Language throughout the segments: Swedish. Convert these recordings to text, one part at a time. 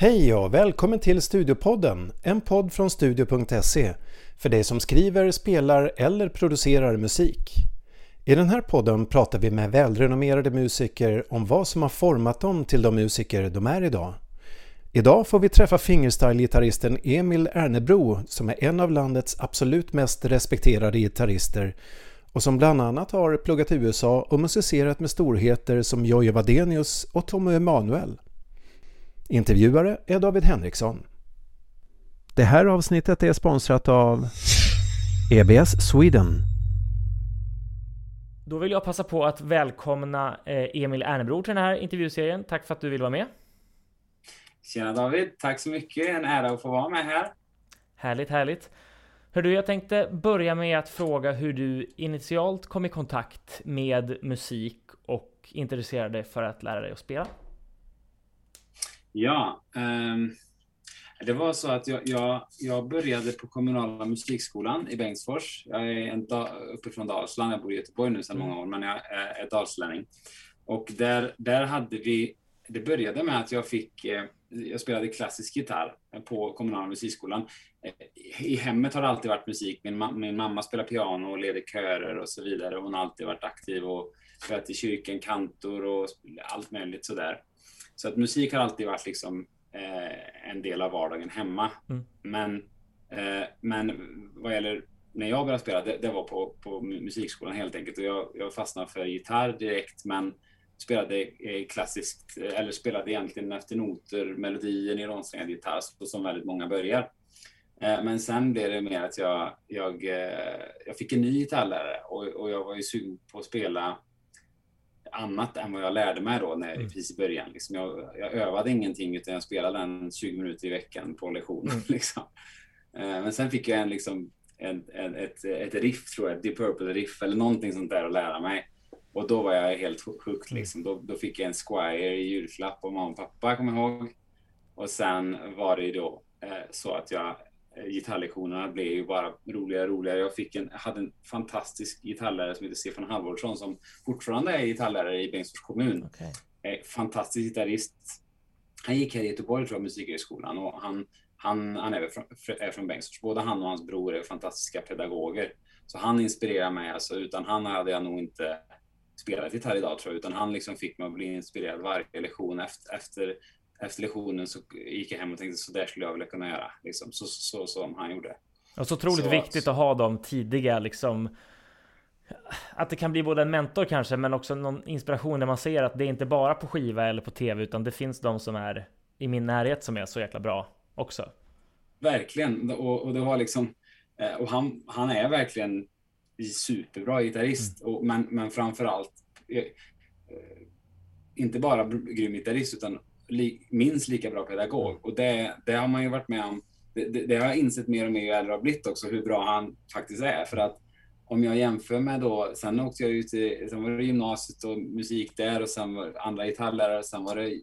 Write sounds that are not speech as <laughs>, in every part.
Hej och välkommen till Studiopodden, en podd från studio.se för dig som skriver, spelar eller producerar musik. I den här podden pratar vi med välrenommerade musiker om vad som har format dem till de musiker de är idag. Idag får vi träffa fingerstyle-gitarristen Emil Ernebro som är en av landets absolut mest respekterade gitarrister och som bland annat har pluggat i USA och musicerat med storheter som Jojje Wadenius och Tommy Emanuel. Intervjuare är David Henriksson. Det här avsnittet är sponsrat av EBS Sweden. Då vill jag passa på att välkomna eh, Emil Ernebro till den här intervjuserien. Tack för att du vill vara med. Tjena David, tack så mycket. En ära att få vara med här. Härligt, härligt. Hör du, jag tänkte börja med att fråga hur du initialt kom i kontakt med musik och intresserade för att lära dig att spela. Ja, um, det var så att jag, jag, jag, började på kommunala musikskolan i Bengtsfors. Jag är en da, uppifrån Dalsland, jag bor i Göteborg nu sedan mm. många år, men jag är, är dalslänning. Och där, där hade vi, det började med att jag fick, eh, jag spelade klassisk gitarr på kommunala musikskolan. I hemmet har det alltid varit musik. Min, min mamma spelar piano och leder körer och så vidare. Hon har alltid varit aktiv och spelat i kyrkan, kantor och allt möjligt sådär. Så att musik har alltid varit liksom eh, en del av vardagen hemma. Mm. Men, eh, men vad gäller när jag började spela, det, det, var på, på musikskolan helt enkelt. Och jag, jag fastnade för gitarr direkt, men spelade eh, klassiskt, eller spelade egentligen efter noter, melodier, nylonsträngad gitarr, som väldigt många börjar. Eh, men sen blev det mer att jag, jag, eh, jag fick en ny gitarrlärare och, och jag var ju sugen på att spela annat än vad jag lärde mig då när, mm. precis i början. Liksom jag, jag, övade ingenting utan jag spelade den 20 minuter i veckan på lektion. Mm. <laughs> Liksom. Eh, men sen fick jag en, liksom, en, en, ett, ett riff, tror jag, Deep Purple-riff eller någonting sånt där att lära mig. Och då var jag helt hooked. Mm. Liksom. Då, då fick jag en Squire i julklapp av mamma och pappa, kommer jag ihåg. Och sen var det ju då eh, så att jag gitarrlektionerna blev ju bara roligare och roligare. Jag fick en, hade en fantastisk gitarrlärare som heter Stefan Halvordsson som fortfarande är gitarrlärare i Bengtsfors kommun. Okay. Eh, fantastisk gitarrist. Han gick här i Göteborg, tror jag, Musikhögskolan och han, han, han är, från, är från Bengtsfors. Både han och hans bror är fantastiska pedagoger. Så han inspirerar mig. Alltså, utan han hade jag nog inte spelat gitarr idag, tror jag. Utan han liksom fick mig att bli inspirerad varje lektion efter, efter efter lektionen så gick jag hem och tänkte så där skulle jag vilja kunna göra. Liksom, så, så, så som han gjorde. Och så otroligt så, viktigt att ha de tidiga liksom att det kan bli både en mentor kanske, men också någon inspiration där man ser att det är inte bara på skiva eller på tv, utan det finns de som är i min närhet som är så jäkla bra också. Verkligen, och, och det var liksom, eh, och han, han är verkligen superbra gitarrist, mm. och, men, men framför allt eh, inte bara grym gitarrist, utan li, minst lika bra pedagog. Och det, det har man ju varit med om. Det, det, det har jag insett mer och mer ju äldre har blivit också, hur bra han faktiskt är. För att om jag jämför med då, sen åkte jag ut till, sen var det gymnasiet och musik där och sen var andra gitarrlärare, sen var det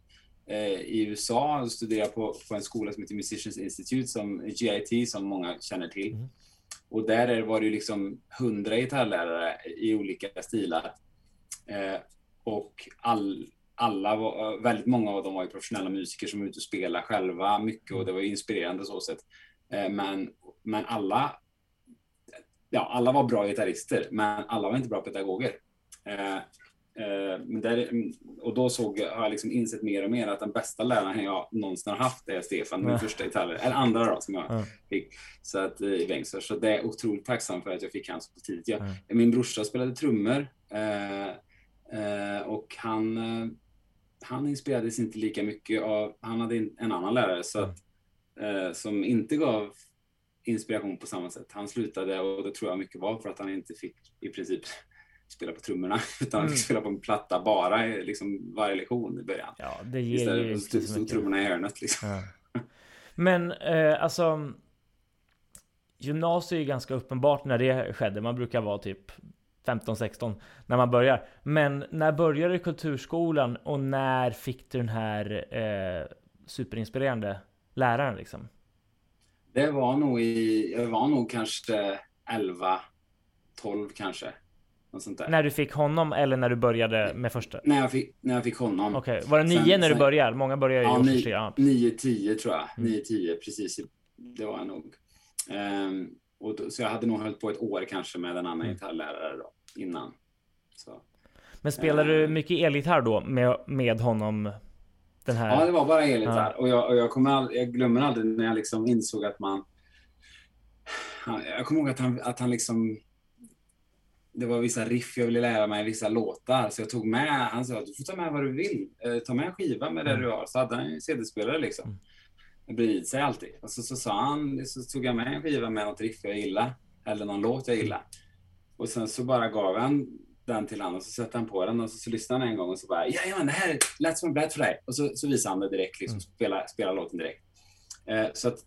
eh, i USA och studerade på, på en skola som heter Musicians Institute, som GIT, som många känner till. Mm. Och där var det ju liksom hundra gitarrlärare i olika stilar. Eh, och all, alla var, väldigt många av dem var ju professionella musiker som var ute och spelade själva mycket och det var inspirerande så sätt. Eh, men, men alla, ja, alla var bra gitarrister, men alla var inte bra pedagoger. Eh, eh, men där, och då såg jag, har jag liksom insett mer och mer att den bästa läraren jag någonsin har haft är Stefan, min första gitarrlärare, eller andra då som jag mm. fick. Så att, i Bengtsfors. Så det är otroligt tacksam för att jag fick hans så tidigt. Jag, mm. Min brorsa spelade trummor och han han inspirerades inte lika mycket av, han hade en annan lärare så att, eh, som inte gav inspiration på samma sätt. Han slutade och det tror jag mycket var för att han inte fick i princip <laughs> spela på trummorna <laughs> utan han fick mm. spela på en platta bara liksom varje lektion i början. Ja, det ger Istället ju så mycket. trummorna i hörnet liksom. Ja. Men eh, alltså Gymnasiet är ju ganska uppenbart när det skedde. Man brukar vara typ 15-16 när man börjar. Men när började kulturskolan och när fick du den här eh, superinspirerande läraren liksom? Det var nog i, jag var nog kanske 11, 12 kanske. När du fick honom eller när du började med första? När jag fick, när jag fick honom. Okej, okay. var det nio sen, när du började? Många börjar ju ja, i årskurs tre. Ja, nio, tio tror jag. Mm. Nio, tio, precis. Det var jag nog. Um, och då, så jag hade nog hållit på ett år kanske med en annan mm. gitarrlärare då, innan. Så. Men spelade du ehm. mycket elgitarr då med, med honom? Den här... Ja, det var bara elgitarr. Ja. Och, jag, och jag, kommer aldrig, jag glömmer aldrig när jag liksom insåg att man... Jag kommer ihåg att han, att han liksom det var vissa riff jag ville lära mig, vissa låtar. Så jag tog med, han sa att du får ta med vad du vill. Eh, ta med en skiva med det mm. du har. Så hade han en CD-spelare liksom. Mm. Bredvid sig alltid. Och så, så sa han, så tog jag med en skiva med något riff jag gillar. Eller någon låt jag gillar. Och sen så bara gav han den till honom och så satte han på den och så, så lyssnade han en gång och så bara Jajamän, det här lät som en blät för dig. Och så, så visade han det direkt, liksom, mm. spela, spela låten direkt. Eh, så att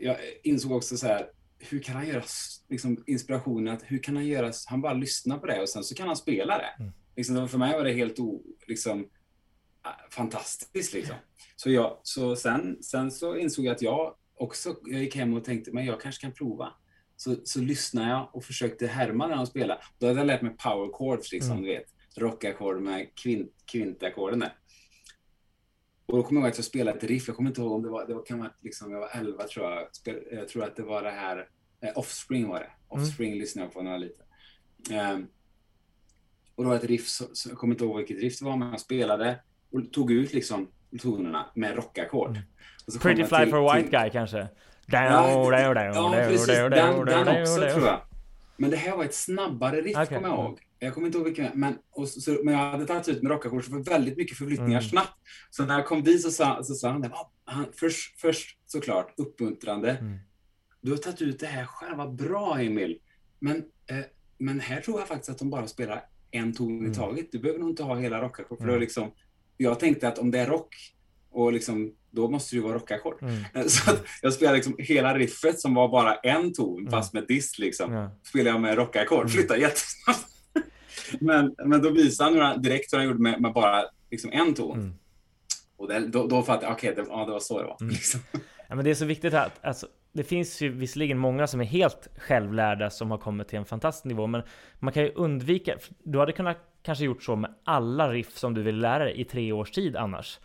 jag insåg också så här, hur kan han göra liksom, inspirationen, att hur kan han göra, han bara lyssnar på det och sen så kan han spela det. Mm. Liksom, för mig var det helt o, liksom, äh, fantastiskt. Liksom. Så, jag, så sen, sen så insåg jag att jag också jag gick hem och tänkte, men jag kanske kan prova. Så, så lyssnade jag och försökte härma när han spelade. Då hade jag lärt mig power chords, liksom, mm. du vet. Rockackord med kvint, kvintackorden där. Och då kommer jag ihåg att jag spelade ett riff, jag kommer inte ihåg om det var, det var, kan vara, liksom, jag var 11 tror jag. Jag tror att det var det här, eh, Offspring var det. Mm. Offspring mm. lyssnade jag på när jag var liten. Um, och då var det ett riff, så, så, jag kommer inte ihåg vilket riff det var, men jag spelade och tog ut liksom tonerna med rockackord. Mm. Pretty Fly till, for a White till, Guy kanske? Ja, precis. Den, den också tror jag. Men det här var ett snabbare riff, okay. kommer jag ihåg. Jag kommer inte ihåg vilken, men, och så, men jag hade tagit ut med rockackord, så det var väldigt mycket förflyttningar mm. snabbt. Så när jag kom dit så sa, så sa han, han först, först såklart uppmuntrande. Mm. Du har tagit ut det här själv, vad bra Emil. Men, eh, men här tror jag faktiskt att de bara spelar en ton mm. i taget. Du behöver nog inte ha hela rockackord. För mm. liksom, jag tänkte att om det är rock, och liksom, då måste det ju vara rockackord. Mm. <laughs> Så jag spelade liksom hela riffet som var bara en ton, mm. fast med dist liksom. Ja. Spelade jag med rockackord, mm. flyttade jättesnabbt <laughs> men, men då visade han direkt hur han gjorde med, med bara liksom en ton. Mm. Och det, då, då fattade jag, okej, okay, det, ja, det var så det var. Mm. Liksom. <laughs> Ja, men det är så viktigt att alltså, det finns ju visserligen många som är helt självlärda som har kommit till en fantastisk nivå, men man kan ju undvika, du hade kunnat kanske gjort så med alla riff som du vill lära dig i tre års tid annars.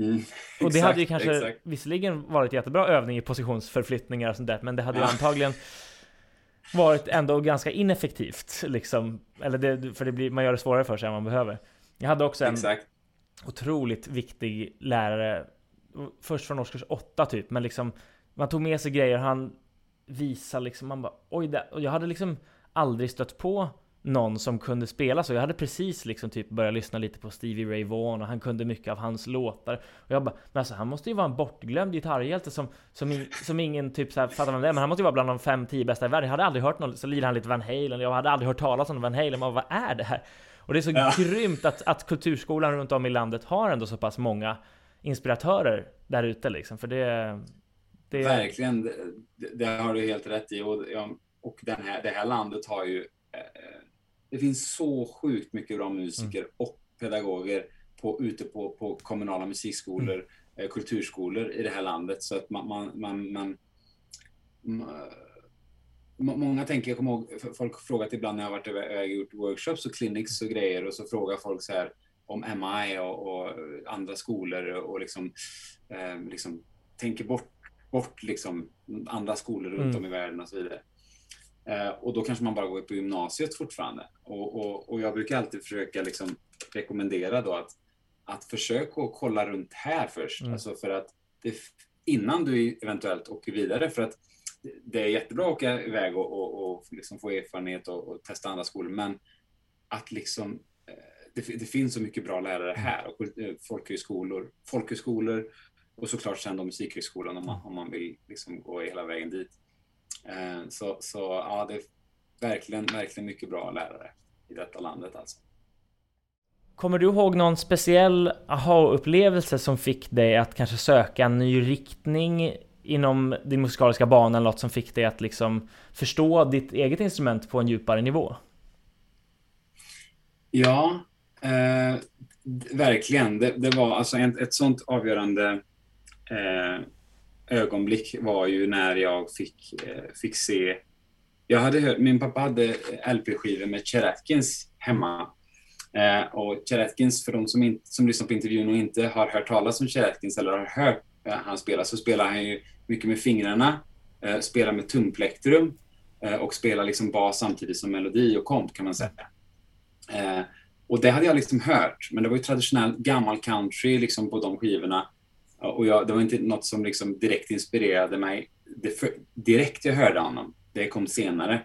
Mm, och det hade ju kanske exakt. visserligen varit jättebra övning i positionsförflyttningar och sånt där, men det hade ju antagligen varit ändå ganska ineffektivt. Liksom. Eller det, för det blir, man gör det svårare för sig än man behöver. Jag hade också en Exakt. otroligt viktig lärare, först från årskurs 8 typ, men liksom man tog med sig grejer, han visade liksom, man bara oj, det, och jag hade liksom aldrig stött på någon som kunde spela så. Jag hade precis liksom typ börjat lyssna lite på Stevie Ray Vaughan och han kunde mycket av hans låtar. Och jag bara, men alltså han måste ju vara en bortglömd gitarrhjälte som, som, som ingen typ så här, fattar vem det är, men han måste ju vara bland de fem, tio bästa i världen. Jag hade aldrig hört någon, så lirar han lite Van Halen, jag hade aldrig hört talas om Van Halen, men vad är det här? Och det är så ja. grymt att, att kulturskolan runt om i landet har ändå så pass många inspiratörer där ute liksom, för det... det... Verkligen, det, det, har du helt rätt i. Och, och den här, det här landet har ju eh, det finns så sjukt mycket bra musiker mm. och pedagoger på, ute på, på kommunala musikskolor, mm. eh, kulturskolor i det här landet. Så att man, man, man, man, man Många tänker, jag kommer ihåg, folk frågat ibland när jag har varit iväg och gjort workshops och clinics och grejer och så frågar folk så här om MI och, och andra skolor och liksom, eh, liksom tänker bort, bort liksom andra skolor runt mm. om i världen och så vidare. Eh, och då kanske man bara går på gymnasiet fortfarande. Och, och, och jag brukar alltid försöka liksom rekommendera då att, att försöka kolla runt här först. Mm. Alltså för att det, innan du eventuellt åker vidare. För att det är jättebra att åka iväg och, och, och liksom få erfarenhet och, och, testa andra skolor. Men att liksom eh, det, det, finns så mycket bra lärare mm. här och eh, folkhögskolor, folkhögskolor och såklart sen då musikhögskolan om man, om man vill liksom gå hela vägen dit. Eh, så, så ja, det är verkligen, verkligen mycket bra lärare i detta landet alltså. Kommer du ihåg någon speciell aha-upplevelse som fick dig att kanske söka en ny riktning inom din musikaliska bana eller något som fick dig att liksom förstå ditt eget instrument på en djupare nivå? Ja, eh, verkligen. Det, det, var alltså ett, ett sånt avgörande eh, ögonblick var ju när jag fick, eh, fick se jag hade hört, min pappa hade LP-skivor med Cheratkins hemma. Eh, och Cheratkins, för de som, som lyssnar på intervjun och inte har hört talas om Cheratkins eller har hört eh, han spela, så spelar han ju mycket med fingrarna, eh, spelar med tumplektrum eh, och spelar liksom bas samtidigt som melodi och komp kan man säga. Eh, och det hade jag liksom hört, men det var ju traditionell gammal country liksom på de skivorna. Och jag, det var inte något som liksom direkt inspirerade mig det för, direkt jag hörde honom. Det kom senare.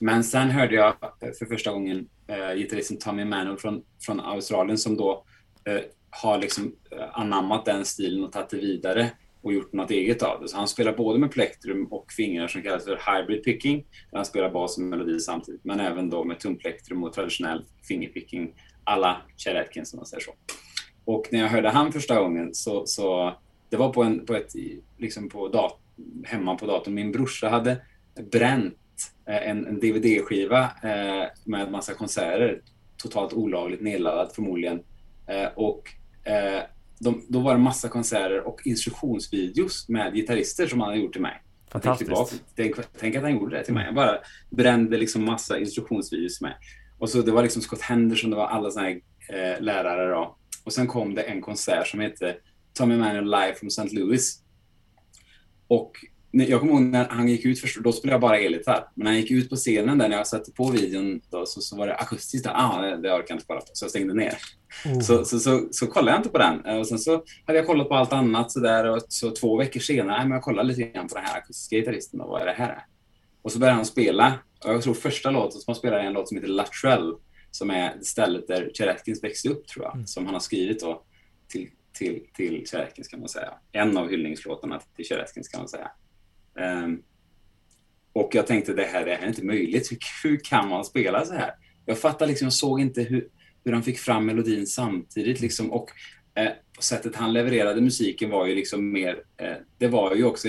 Men sen hörde jag för första gången eh, gitarristen Tommy Manor från, från Australien som då eh, har liksom eh, anammat den stilen och tagit det vidare och gjort något eget av det. Så han spelar både med plektrum och fingrar som kallas för hybrid picking, där han spelar bas och melodi samtidigt, men även då med tumplektrum och traditionell fingerpicking alla Chet Atkins om man säger så. Och när jag hörde han första gången så, så det var på, en, på ett, liksom på dat, hemma på datorn. Min brorsa hade bränt eh, en, en DVD-skiva eh, med massa konserter, totalt olagligt nedladdad förmodligen. Eh, och eh, de, då var det massa konserter och instruktionsvideos med gitarrister som han hade gjort till mig. Fantastiskt. Tänk, tänk, att han gjorde det till mig. Jag bara brände liksom massa instruktionsvideos med. Och så det var liksom Scott Henderson, det var alla såna här eh, lärare då. Och sen kom det en konsert som hette Tommy Manuel live from St. Louis. Och jag kommer ihåg när han gick ut först, då spelade jag bara elgitarr. Men när han gick ut på scenen där, när jag satte på videon, då, så, så var det akustiskt. Ah, det, det orkar jag inte kolla på, så jag stängde ner. Mm. Så, så, så, så, kollade jag inte på den. Och sen så hade jag kollat på allt annat så där och så två veckor senare, men jag kollade lite grann på den här akustiska gitarristen. Vad är det här? Och så började han spela. Och jag tror första låten som han spelade är en låt som heter Latrell, som är stället där Cheretkins växte upp, tror jag. Mm. Som han har skrivit då till, till, till Cheretkins, kan man säga. En av hyllningslåtarna till Cheretkins, kan man säga. Um, och jag tänkte, det här, det här är inte möjligt. Hur, hur kan man spela så här? Jag fattar liksom, jag såg inte hur, hur han fick fram melodin samtidigt. Liksom, och eh, sättet han levererade musiken var ju liksom mer, eh, det var ju också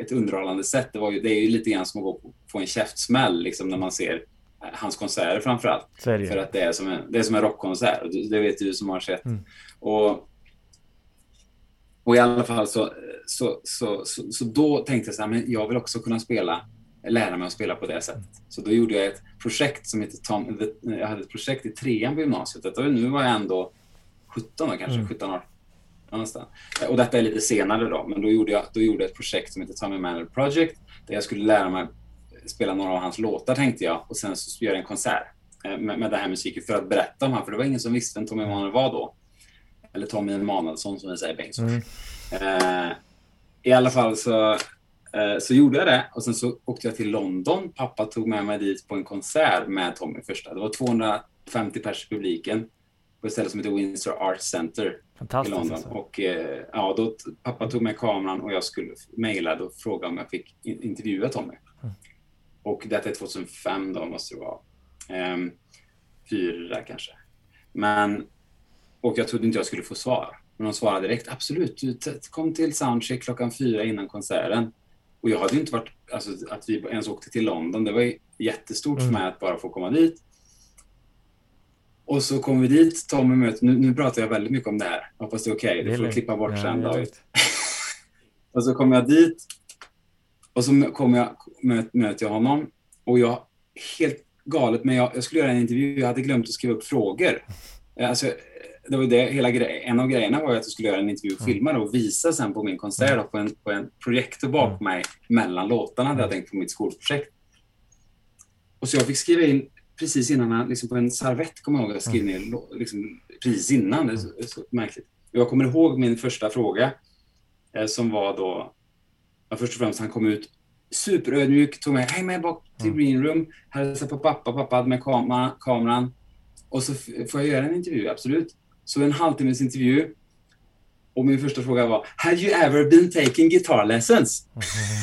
ett underhållande sätt. Det, var ju, det är ju lite grann som att gå på, få en käftsmäll liksom, när man ser hans konserter framför allt. För att det är som en, det är som en rockkonsert. Det vet du som har sett. Mm. Och, och i alla fall så, så, så, så, så då tänkte jag så här, men jag vill också kunna spela, lära mig att spela på det sättet. Så då gjorde jag ett projekt som heter Tom, jag hade ett projekt i trean på gymnasiet. Nu var jag ändå 17 då, kanske, mm. 17 år. Någonstans. Och detta är lite senare då, men då gjorde jag, då gjorde jag ett projekt som heter Tommy Manuel Project, där jag skulle lära mig spela några av hans låtar tänkte jag och sen så göra en konsert eh, med, med den här musiken för att berätta om honom, för det var ingen som visste vem Tommy Emanuel var då. Eller Tommy Emanuelsson som vi säger i Bengtsfors. Mm. Eh, I alla fall så, eh, så gjorde jag det och sen så åkte jag till London. Pappa tog med mig dit på en konsert med Tommy första. Det var 250 pers i publiken på ett ställe som heter Windsor Art Center i London. Alltså. Och, eh, ja, då, pappa tog med kameran och jag skulle mejla och fråga om jag fick in, intervjua Tommy. Mm. Och detta är 2005 då måste det vara. Ehm, fyra kanske. Men, och jag trodde inte jag skulle få svar. Men de svarade direkt, absolut, du kom till soundcheck klockan fyra innan konserten. Och jag hade ju inte varit, alltså att vi ens åkte till London, det var jättestort mm. för mig att bara få komma dit. Och så kom vi dit, Tommy möter, nu, nu pratar jag väldigt mycket om det här, hoppas det är okej, okay. du får klippa bort ja, sen David. <laughs> och så kom jag dit och så kom jag, möt, möter jag honom och jag, helt galet, men jag, jag skulle göra en intervju, jag hade glömt att skriva upp frågor. Alltså, det var det, hela grej, en av grejerna var att jag skulle göra en intervju och mm. filma det och visa sen på min konsert mm. på, en, på en projektor bakom mm. mig mellan låtarna, hade jag tänkt på mitt skolprojekt. Och så jag fick skriva in precis innan, liksom på en servett kommer jag ihåg, jag skrev ner liksom, precis innan. Det är så, så märkligt. Jag kommer ihåg min första fråga eh, som var då, ja, först och främst han kom ut superödmjuk, tog mig, hej med bak till green room, hälsade på pappa, pappa hade med kamera, kameran. Och så får jag göra en intervju, absolut. Så en halvtimmes intervju. Och min första fråga var, have you ever been taking guitar lessons?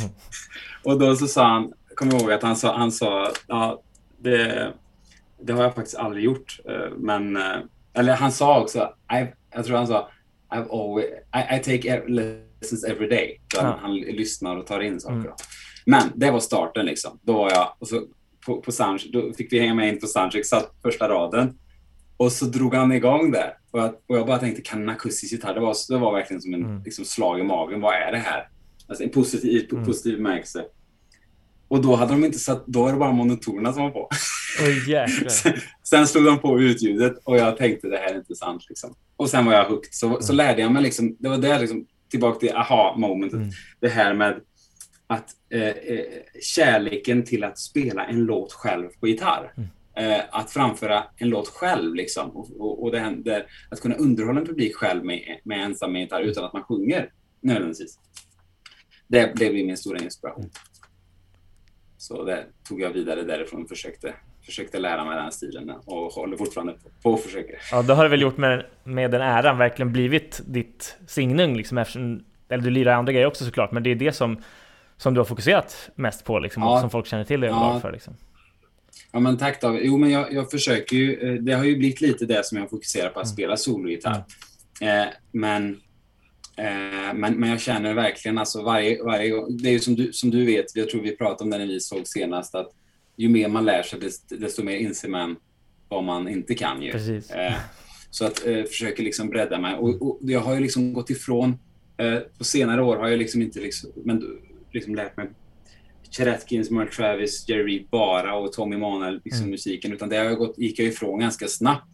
<laughs> och då så sa han, jag ihåg att han sa, han sa ja, det, det har jag faktiskt aldrig gjort. Eh, men, eh, eller han sa också, I, jag tror han sa, I've always, I, I take lessons every day. Så ja. han, han, lyssnar och tar in saker. Mm. Men det var starten liksom. Då var jag, och så på, på Sound, då fick vi hänga med in på Soundcheck, satt första raden. Och så drog han igång där. Och jag, och jag bara tänkte, kan en akustisk gitarr? Det var, det var verkligen som en mm. liksom, slag i magen. Vad är det här? Alltså en positiv, mm. positiv bemärkelse. Och då hade de inte satt, då var det bara monotorerna som var på. Jäklar. <laughs> sen, sen slog de på utljudet och jag tänkte det här är inte sant. Liksom. Och sen var jag hooked. Så, så lärde jag mig, liksom, det var det liksom, tillbaka till aha-momentet. Mm. Det här med att eh, eh, kärleken till att spela en låt själv på gitarr. Mm. Eh, att framföra en låt själv liksom. Och, och, och det, det, att kunna underhålla en publik själv med, med ensam med gitarr utan att man sjunger nödvändigtvis. Det blev min stora inspiration. Så det tog jag vidare därifrån och försökte, försökte lära mig den stilen och håller fortfarande på, och försöker. Ja, det har det väl gjort med, med den äran verkligen blivit ditt signum liksom eftersom, eller du lirar andra grejer också såklart, men det är det som, som du har fokuserat mest på liksom, Ja. och som folk känner till dig Ja. för liksom. Ja, men tack David. Jo, men jag, jag försöker ju. eh, Det har ju blivit lite det som jag fokuserar på, att Mm. spela sologitarr. Eh, men, eh, men, men jag känner verkligen alltså varje, varje gång. Det är ju som du, som du vet, jag tror vi pratade om det när vi såg senast, att ju mer man lär sig, desto, desto mer inser man vad man inte kan ju. Precis. Eh, så att eh, försöker liksom bredda mig. Och, och jag har ju liksom gått ifrån, eh, på senare år har jag liksom inte liksom, men, liksom lärt mig Cheretkins, Merle Travis, Jerry Reed bara och Tommy Manuel liksom Mm. musiken. Utan det har jag gått, gick jag ifrån ganska snabbt.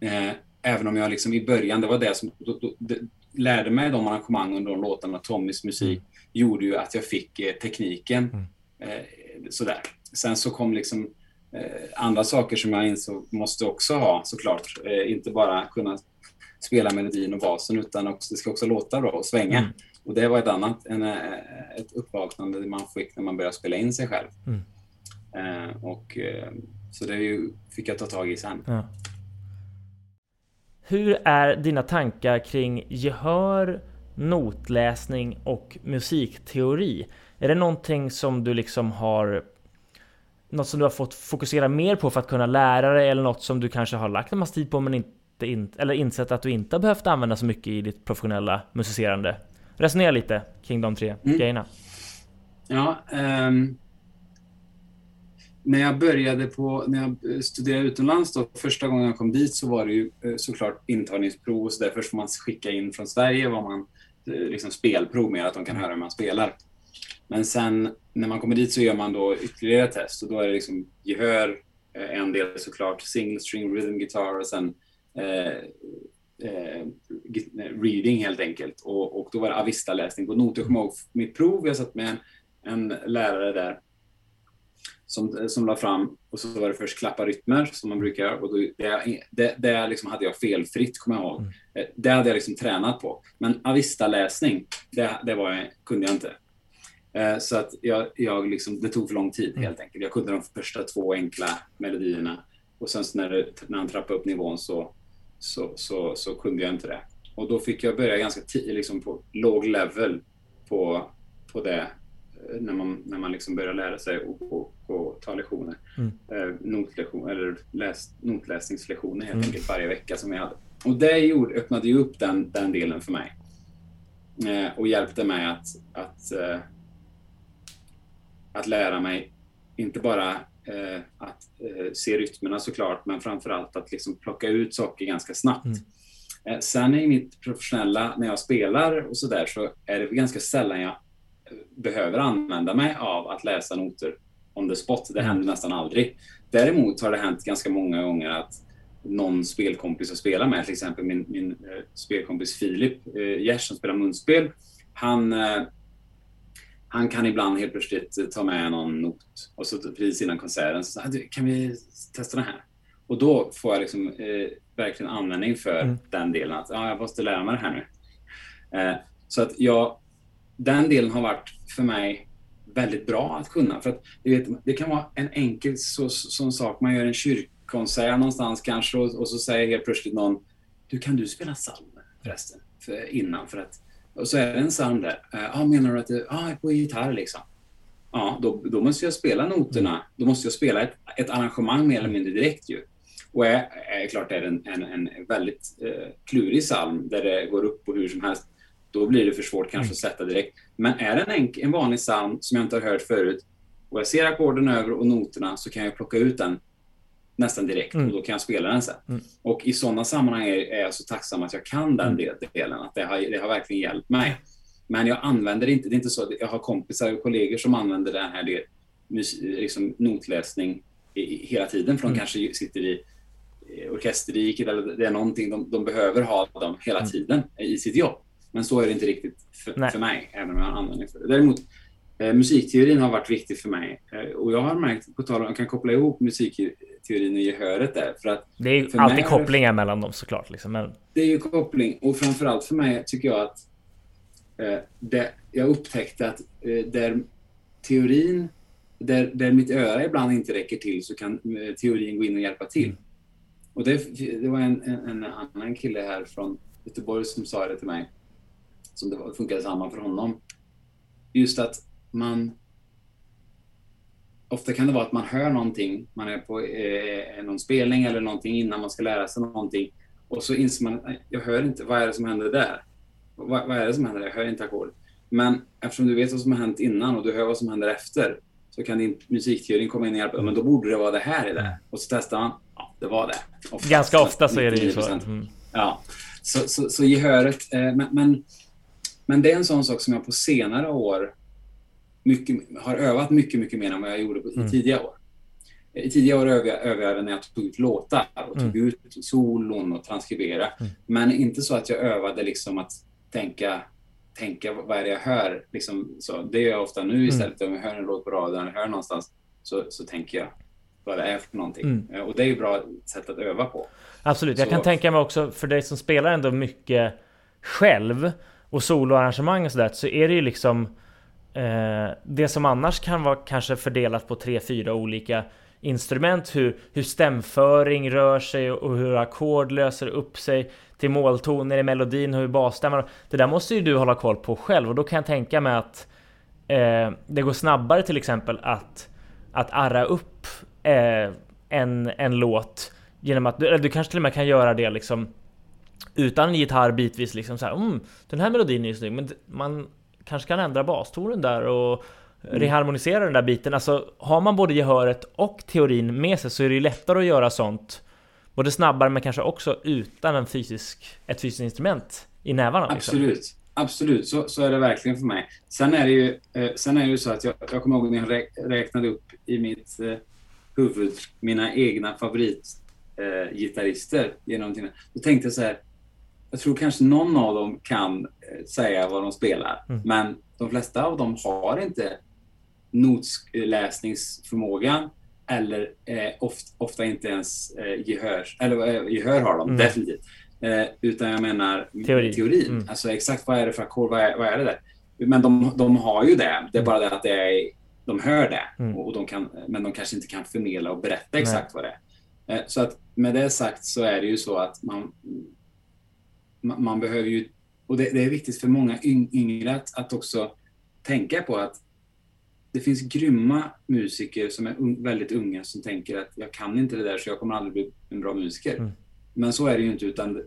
Eh, även om jag liksom i början, det var det som då, då, det, lärde mig de arrangemangen och de låtarna, Tommys musik, gjorde ju att jag fick eh, tekniken. Mm. Eh, sådär. Sen så kom liksom eh, andra saker som jag insåg måste också ha såklart. Eh, inte bara kunna spela melodin och basen utan också, det ska också låta bra och svänga. Och det var ett annat, en, eh, ett uppvaknande man fick när man började spela in sig själv. Mm. Eh, och, eh, så det ju, fick jag ta tag i sen. Ja. Hur är dina tankar kring gehör, notläsning och musikteori? Är det någonting som du liksom har något som du har fått fokusera mer på för att kunna lära dig eller något som du kanske har lagt en massa tid på men inte in, eller insett att du inte har behövt använda så mycket i ditt professionella musicerande? Resonera lite kring de tre Mm. grejerna. Ja, ehm, när jag började på, när jag studerade utomlands då, första gången jag kom dit så var det ju eh, såklart intagningsprov och så där. Först får man skicka in från Sverige vad man, eh, liksom spelprov med att de kan höra hur man spelar. Men sen när man kommer dit så gör man då ytterligare test och då är det liksom gehör, eh, en del såklart, single string rhythm guitar och sen eh, eh, reading helt enkelt. Och, och då var det Avista-läsning på noter. Jag kommer ihåg mitt prov, jag satt med en, en lärare där som, som la fram och så var det först klappa rytmer som man brukar göra och då, det, det, det liksom hade jag felfritt kommer jag ihåg. Mm. Eh, Det hade jag liksom tränat på. Men Avista-läsning, det, det var jag, kunde jag inte. Eh, Så att jag, jag liksom, det tog för lång tid Mm. helt enkelt. Jag kunde de första två enkla melodierna och sen så när, det, när han trappade upp nivån så, så, så, så kunde jag inte det. Och då fick jag börja ganska tidigt liksom på låg level på, på det eh, när man, när man liksom börjar lära sig och, och, och ta lektioner. Mm. Eh, notlektion, eller läs, notläsningslektioner helt Mm. enkelt varje vecka som jag hade. Och det gjorde, öppnade ju upp den, den delen för mig. Eh, och hjälpte mig att, att, eh, att lära mig inte bara eh, att eh, se rytmerna såklart, men framförallt att liksom plocka ut saker ganska snabbt. Mm. Eh, sen i mitt professionella, när jag spelar och sådär, så är det ganska sällan jag eh, behöver använda mig av att läsa noter on the spot. Det Mm. händer nästan aldrig. Däremot har det hänt ganska många gånger att någon spelkompis jag spelar med, till exempel min, min eh, spelkompis Filip eh, Gers som spelar munspel, han, eh, han kan ibland helt plötsligt ta med någon not och så precis innan konserten så säger kan vi testa den här? Och då får jag liksom, eh, verkligen användning för Mm. den delen. Att ja, jag måste lära mig det här nu. Eh, så att jag, den delen har varit för mig väldigt bra att kunna. För att, du vet, det kan vara en enkel så, sån sak. Man gör en kyrkkonsert någonstans kanske och, och så säger helt plötsligt någon Du, kan du spela psalmer förresten? För, innan för att och så är det en psalm där. Ja, ah, menar du att det ah, på gitarr liksom? Ja, då, då måste jag spela noterna. Då måste jag spela ett, ett arrangemang mer eller mindre direkt ju. Och är, är klart är det en, en, en väldigt eh, klurig psalm där det går upp på hur som helst, då blir det för svårt kanske att sätta direkt. Men är det en, en vanlig psalm som jag inte har hört förut och jag ser ackorden över och noterna så kan jag plocka ut den nästan direkt Mm. och då kan jag spela den sen. Mm. Och i sådana sammanhang är, jag så tacksam att jag kan den Mm. del- delen, att det har, det har verkligen hjälpt mig. Men jag använder det inte, det är inte så att jag har kompisar och kollegor som använder den här del, liksom, notläsning i, hela tiden. För de mm. kanske sitter i orkesterriket eller det är någonting de, de behöver ha dem hela mm. tiden i sitt jobb. Men så är det inte riktigt för, för mig, även om jag för det. Däremot, eh, musikteorin har varit viktig för mig. Eh, och jag har märkt, på tal om, jag kan koppla ihop musikteorin och gehöret där. För att det är ju alltid kopplingar mellan dem såklart. Liksom. Men... Det är ju koppling. Och framförallt för mig tycker jag att eh, det, jag upptäckte att eh, där teorin, där, där mitt öra ibland inte räcker till så kan eh, teorin gå in och hjälpa till. Mm. Och det, det var en, en, en, annan kille här från Göteborg som sa det till mig som det funkade samma för honom. Just att man... Ofta kan det vara att man hör någonting, man är på eh, någon spelning eller någonting innan man ska lära sig någonting och så inser man att jag hör inte, vad är det som händer där? Vad, vad är det som händer? Jag hör inte ackord. Men eftersom du vet vad som har hänt innan och du hör vad som händer efter så kan din musikteori komma in och hjälpa. Men då borde det vara det här i det. Och så testar man. Ja, det var det. Oftast, Ganska ofta så är det ju så. Mm. Ja, så, så, så gehöret. Eh, men, men men det är en sån sak som jag på senare år mycket, har övat mycket, mycket mer än vad jag gjorde i mm. tidiga år. I tidiga år övade jag när jag tog ut låtar och tog mm. ut solon och transkribera. Mm. Men inte så att jag övade liksom att tänka, tänka vad är det jag hör? Liksom, så, det gör jag ofta nu mm. istället. Om jag hör en låt på radion eller hör någonstans så, så tänker jag vad det är för någonting. Mm. Eh, och det är ju bra sätt att öva på. Absolut. Jag kan tänka mig också för dig som spelar ändå mycket själv och soloarrangemang och sådär så är det ju liksom eh, det som annars kan vara kanske fördelat på tre, fyra olika instrument, hur, hur stämföring rör sig och hur ackord löser upp sig till måltoner i melodin, hur basstämman... Det där måste ju du hålla koll på själv och då kan jag tänka mig att eh, det går snabbare till exempel att, att arra upp eh, en, en låt genom att du, du kanske till och med kan göra det liksom utan gitarr bitvis liksom så här, mm, den här melodin är ju snygg, men man kanske kan ändra bastonen där och mm. reharmonisera den där biten. Alltså har man både gehöret och teorin med sig så är det ju lättare att göra sånt både snabbare men kanske också utan en fysisk, ett fysiskt instrument i nävarna. Liksom. Absolut. Absolut, så, så är det verkligen för mig. Sen är det ju, eh, sen är det ju så att jag, jag kommer ihåg när jag räknade upp i mitt eh, huvud mina egna favoritgitarrister. Eh, Då tänkte jag så här, jag tror kanske någon av dem kan eh, säga vad de spelar. Mm. Men de flesta av dem har inte notläsningsförmågan eller eh, ofta, ofta inte ens eh, gehör. Eller eh, gehör har de mm. definitivt. Eh, utan jag menar Teori. teorin. Mm. Alltså exakt vad är det för ackord, vad, vad, är det där? Men de, de har ju det. Det är bara det att det är, de hör det. Mm. Och de kan, men de kanske inte kan förmedla och berätta exakt Nej. vad det är. Eh, så att med det sagt så är det ju så att man man behöver ju, och det, det är viktigt för många yngre att, att också tänka på att det finns grymma musiker som är un, väldigt unga som tänker att jag kan inte det där så jag kommer aldrig bli en bra musiker. Mm. Men så är det ju inte utan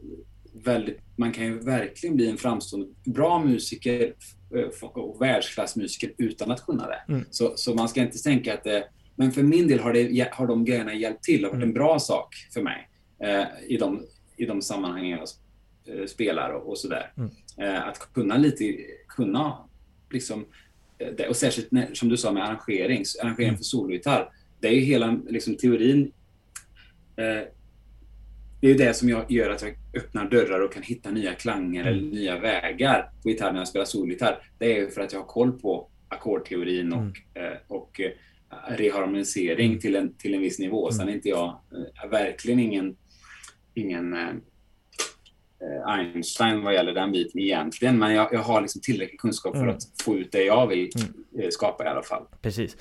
väldigt, man kan ju verkligen bli en framstående bra musiker och världsklassmusiker utan att kunna det. Mm. Så, så man ska inte tänka att det, men för min del har, det, har de grejerna hjälpt till och varit mm. en bra sak för mig eh, i, de, i de sammanhangen jag Eh, spelar och, och sådär. Mm. Eh, att kunna lite, kunna liksom, eh, och särskilt när, som du sa med arrangering, arrangering mm. för sologitarr. Det är ju hela liksom, teorin. Eh, det är ju det som jag gör att jag öppnar dörrar och kan hitta nya klanger mm. eller nya vägar på gitarr när jag spelar solgitarr. Det är för att jag har koll på ackordteorin och, mm. och eh, reharmonisering mm. till en, till en viss nivå. Sen är inte jag verkligen ingen, ingen Einstein vad gäller den biten egentligen, men jag, jag har liksom tillräcklig kunskap mm. för att få ut det jag vill mm. Eh, skapa i alla fall. Precis.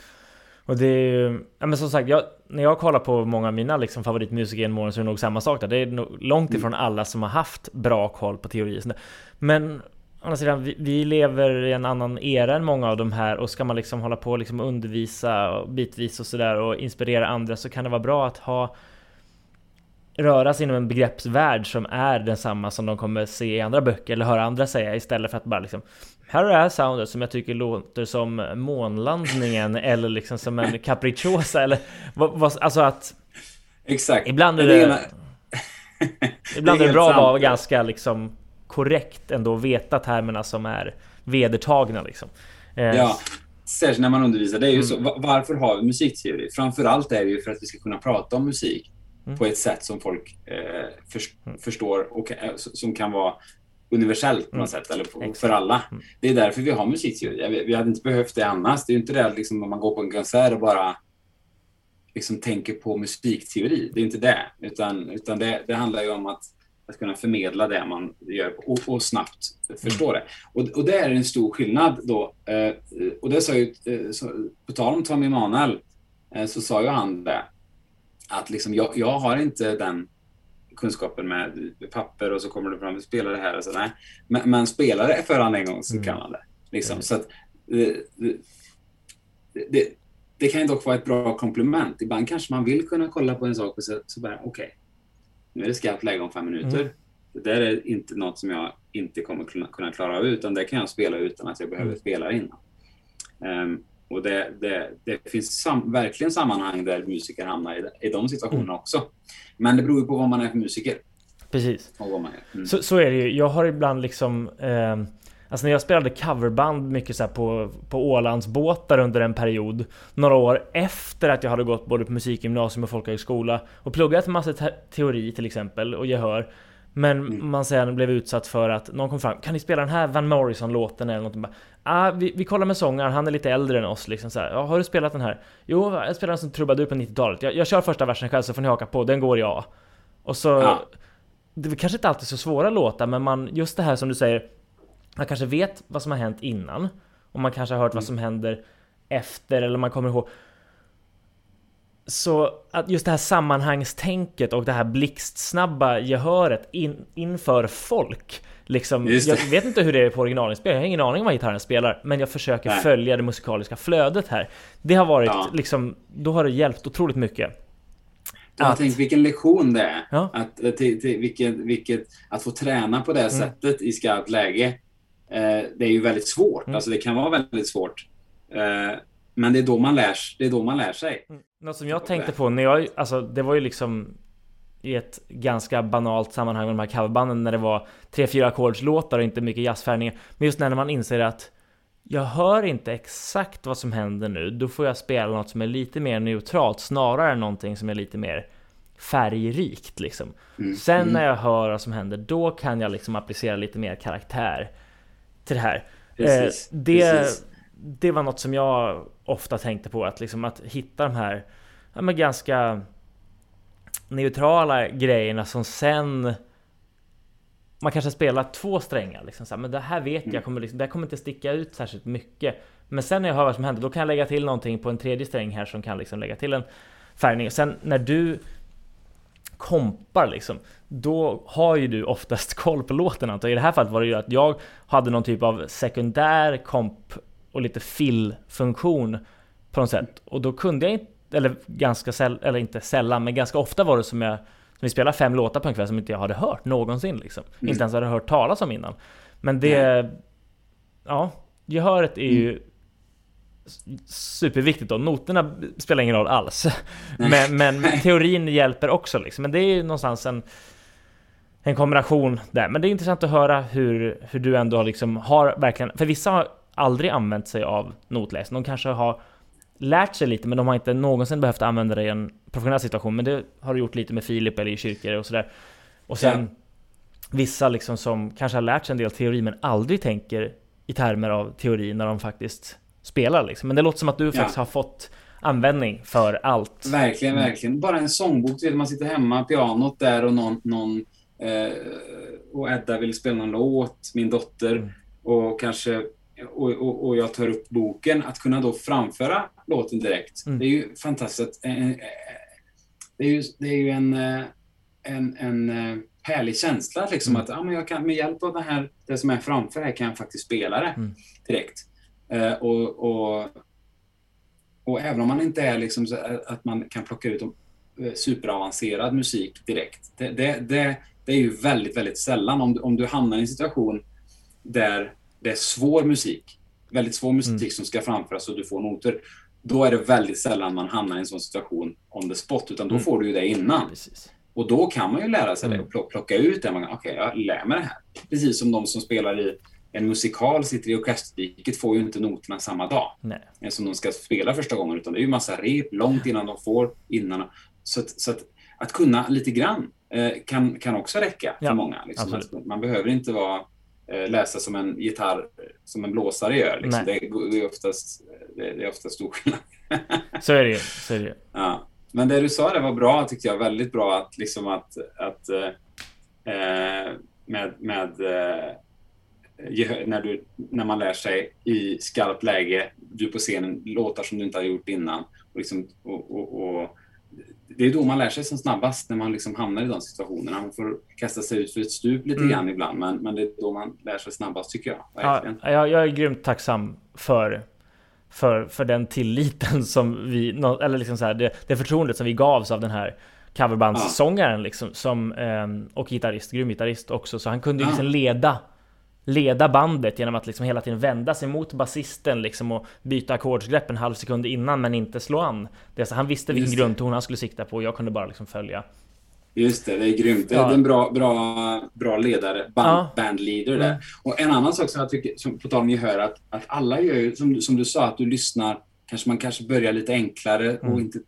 Och det är ju, ja men som sagt, jag, när jag kollar på många av mina liksom favoritmusiker genom åren så är det nog samma sak där. Det är nog långt mm. ifrån alla som har haft bra koll på teorier. Men å andra sidan, vi, vi, lever i en annan era än många av de här och ska man liksom hålla på och liksom undervisa bitvis och sådär och inspirera andra så kan det vara bra att ha röra sig inom en begreppsvärld som är densamma som de kommer se i andra böcker eller höra andra säga istället för att bara liksom här är det här soundet som jag tycker låter som månlandningen <laughs> eller liksom som en capricciosa eller vad, vad, alltså att Exakt. Ibland är det, <laughs> ibland är det bra att vara ganska liksom korrekt ändå veta termerna som är vedertagna liksom. Eh, ja, särskilt när man undervisar, det är ju mm. så. Varför har vi musikteori? Framförallt är det ju för att vi ska kunna prata om musik mm. på ett sätt som folk eh, för, mm. förstår och eh, som kan vara universellt på något mm. sätt, eller för, för alla. Mm. Det är därför vi har musikteori. Vi, vi hade inte behövt det annars. Det är inte det liksom, om man går på en konsert och bara liksom tänker på musikteori. Det är inte det. Utan, utan det, det handlar ju om att, att kunna förmedla det man gör och, och snabbt förstå mm. det. Och, och det är en stor skillnad då. Eh, och det sa ju, eh, så, på tal om Tommy Emanuel, eh, så sa ju han det. Att liksom, jag, jag har inte den kunskapen med papper och så kommer det fram, spela det här och så. Nej. Men, men spela det för han en gång så mm. kan han det. Liksom. Mm. Så att, det, det, det, kan ju dock vara ett bra komplement. Ibland kanske man vill kunna kolla på en sak och så, så bara, okej, okay, nu är det skarpt läge om fem minuter. Mm. Det där är inte något som jag inte kommer kunna, kunna klara av, utan det kan jag spela utan att jag behöver mm. spela innan. Um, och det, det, det finns sam, verkligen sammanhang där musiker hamnar i, i de situationerna mm. också. Men det beror ju på vad man är för musiker. Precis. Och vad man är. Mm. Så, så är det ju. Jag har ibland liksom... Eh, alltså när jag spelade coverband mycket så på, på Ålandsbåtar under en period. Några år efter att jag hade gått både på musikgymnasium och folkhögskola. Och pluggat en massa te teori till exempel och gehör. Men mm. man sen blev utsatt för att någon kom fram, kan ni spela den här Van Morrison-låten eller något? ah, vi, vi kollar med sångaren, han är lite äldre än oss liksom så här. Ja, har du spelat den här? Jo, jag spelade den som trubadur på 90-talet. Jag, jag kör första versen själv så får ni haka på, den går jag. Och så... Ja. Det är kanske inte alltid så svåra låtar, men man, just det här som du säger, man kanske vet vad som har hänt innan. Och man kanske har hört mm. vad som händer efter, eller man kommer ihåg. Så att just det här sammanhangstänket och det här blixtsnabba gehöret in, inför folk. Liksom, jag vet inte hur det är på originalinspelning, jag har ingen aning om vad gitarren spelar, men jag försöker Nej. följa det musikaliska flödet här. Det har varit ja. liksom, då har det hjälpt otroligt mycket. Jag har tänkt vilken lektion det är. Ja. Att, eh, till, till, vilket, vilket, att få träna på det mm. sättet i skarpt läge. Eh, det är ju väldigt svårt. Mm. Alltså det kan vara väldigt svårt. Eh, men det är, då man lär, det är då man lär sig. Mm. Något som jag tänkte på när jag, alltså det var ju liksom i ett ganska banalt sammanhang med de här coverbanden när det var tre, fyra ackordslåtar och inte mycket jazzfärgningar. Men just när man inser att jag hör inte exakt vad som händer nu, då får jag spela något som är lite mer neutralt snarare än någonting som är lite mer färgrikt liksom. Mm. Sen mm. när jag hör vad som händer, då kan jag liksom applicera lite mer karaktär till det här. Precis. Eh, det, Precis. Det var något som jag ofta tänkte på, att liksom att hitta de här ja, men ganska neutrala grejerna som sen man kanske spelar två strängar liksom så här, men det här vet jag mm. kommer liksom, det kommer inte sticka ut särskilt mycket. Men sen när jag hör vad som händer, då kan jag lägga till någonting på en tredje sträng här som kan liksom lägga till en färgning. Sen när du kompar liksom, då har ju du oftast <laughs> koll på låten antar I det här fallet var det ju att jag hade någon typ av sekundär komp och lite fill-funktion på något sätt. Och då kunde jag inte eller ganska sällan, eller inte sällan, men ganska ofta var det som jag som vi spelade fem låtar på en kväll som inte jag hade hört någonsin liksom. Mm. Inte ens hade hört talas om innan. Men det... Mm. Ja, gehöret är ju mm. superviktigt då. Noterna spelar ingen roll alls. <laughs> men, men teorin hjälper också liksom. Men det är ju någonstans en en kombination där. Men det är intressant att höra hur, hur du ändå liksom har verkligen, för vissa har aldrig använt sig av notläsning. De kanske har lärt sig lite, men de har inte någonsin behövt använda det i en professionell situation. Men det har du gjort lite med Filip eller i kyrkor och sådär. Och sen ja. vissa liksom som kanske har lärt sig en del teori, men aldrig tänker i termer av teori när de faktiskt spelar liksom. Men det låter som att du ja. faktiskt har fått användning för allt. Verkligen, verkligen. Bara en sångbok, du vet, man sitter hemma, pianot där och någon, någon eh, och Edda vill spela någon låt, min dotter, mm. och kanske och, och, och, jag tar upp boken, att kunna då framföra låten direkt. Mm. Det är ju fantastiskt. Eh, eh, det är ju, det är ju en, eh, en, en härlig känsla liksom mm. att ja, men jag kan, med hjälp av det, här, det som är framför här kan jag faktiskt spela det mm. direkt. Och, och, och även om man inte är liksom så att man kan plocka ut superavancerad musik direkt. Det, det, det, det, är ju väldigt, väldigt sällan om, om du hamnar i en situation där det är svår musik, väldigt svår musik mm. som ska framföras och du får noter. Då är det väldigt sällan man hamnar i en sån situation on the spot, utan då mm. får du ju det innan. Precis. Och då kan man ju lära sig mm. det och plocka ut det. Okej, okay, jag lär mig det här. Precis som de som spelar i en musikal sitter i orkesterdiket får ju inte noterna samma dag Nej. som de ska spela första gången, utan det är ju massa rep långt innan de får, innan. Så att, så att, att kunna lite grann eh, kan, kan också räcka för Ja, många. Liksom. man behöver inte vara, eh, läsa som en gitarr, som en blåsare gör. Liksom. Det, är- oftast, det, är oftast stor skillnad. <laughs> Så är det. Så är det. Ja. Men det du sa det var bra tyckte jag. Väldigt bra att liksom att, att eh, eh, med, med eh, när, du, när man lär sig i skarpt läge, du på scenen, låtar som du inte har gjort innan. Och liksom, och, och, och, det är då man lär sig som snabbast, när man liksom hamnar i de situationerna. Man får kasta sig ut för ett stup lite Mm. grann ibland, men, men det är då man lär sig snabbast tycker jag. Ja, jag, jag är grymt tacksam för, för, för den tilliten som vi, eller liksom så här, det, det förtroendet som vi gavs av den här coverbandssångaren liksom, som, ehm, och gitarrist, grym gitarrist också, så han kunde ju liksom leda leda bandet genom att liksom hela tiden vända sig mot basisten liksom och byta ackordsgrepp en halv sekund innan men inte slå an. Det är så, han visste vilken det. grundton han skulle sikta på och jag kunde bara liksom följa. Just det, det är grymt. Det Ja. är en bra, bra, bra ledare, band, Ja. bandleader där. Mm. Och en annan sak som jag tycker, som, på tal om gehör, att, att alla gör ju, som, som du sa, att du lyssnar, kanske man kanske börjar lite enklare och Mm. inte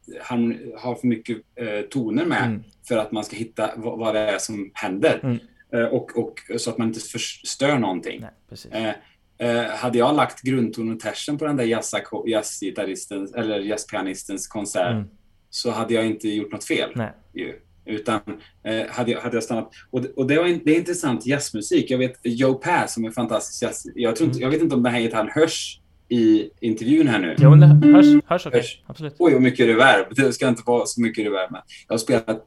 har för mycket eh, toner med Mm. för att man ska hitta vad, vad det är som händer. Mm. Eh, och, och så att man inte förstör någonting. Nej. Eh, eh, hade jag lagt grundton och tersen på den där jazzgitarristens eller jazzpianistens konsert Mm. så hade jag inte gjort något fel. Nej. Ju. Utan eh, hade, jag, hade jag stannat... Och, det- och det, var det är intressant jazzmusik. Jag vet Joe Pass som är fantastisk jazz... Jag, tror inte, Mm. jag vet inte om den här gitarren hörs i intervjun här nu. Jo, men det hörs, hörs okej. Hörs. Absolut. Oj, vad mycket reverb. Det ska inte vara så mycket reverb. Men jag har spelat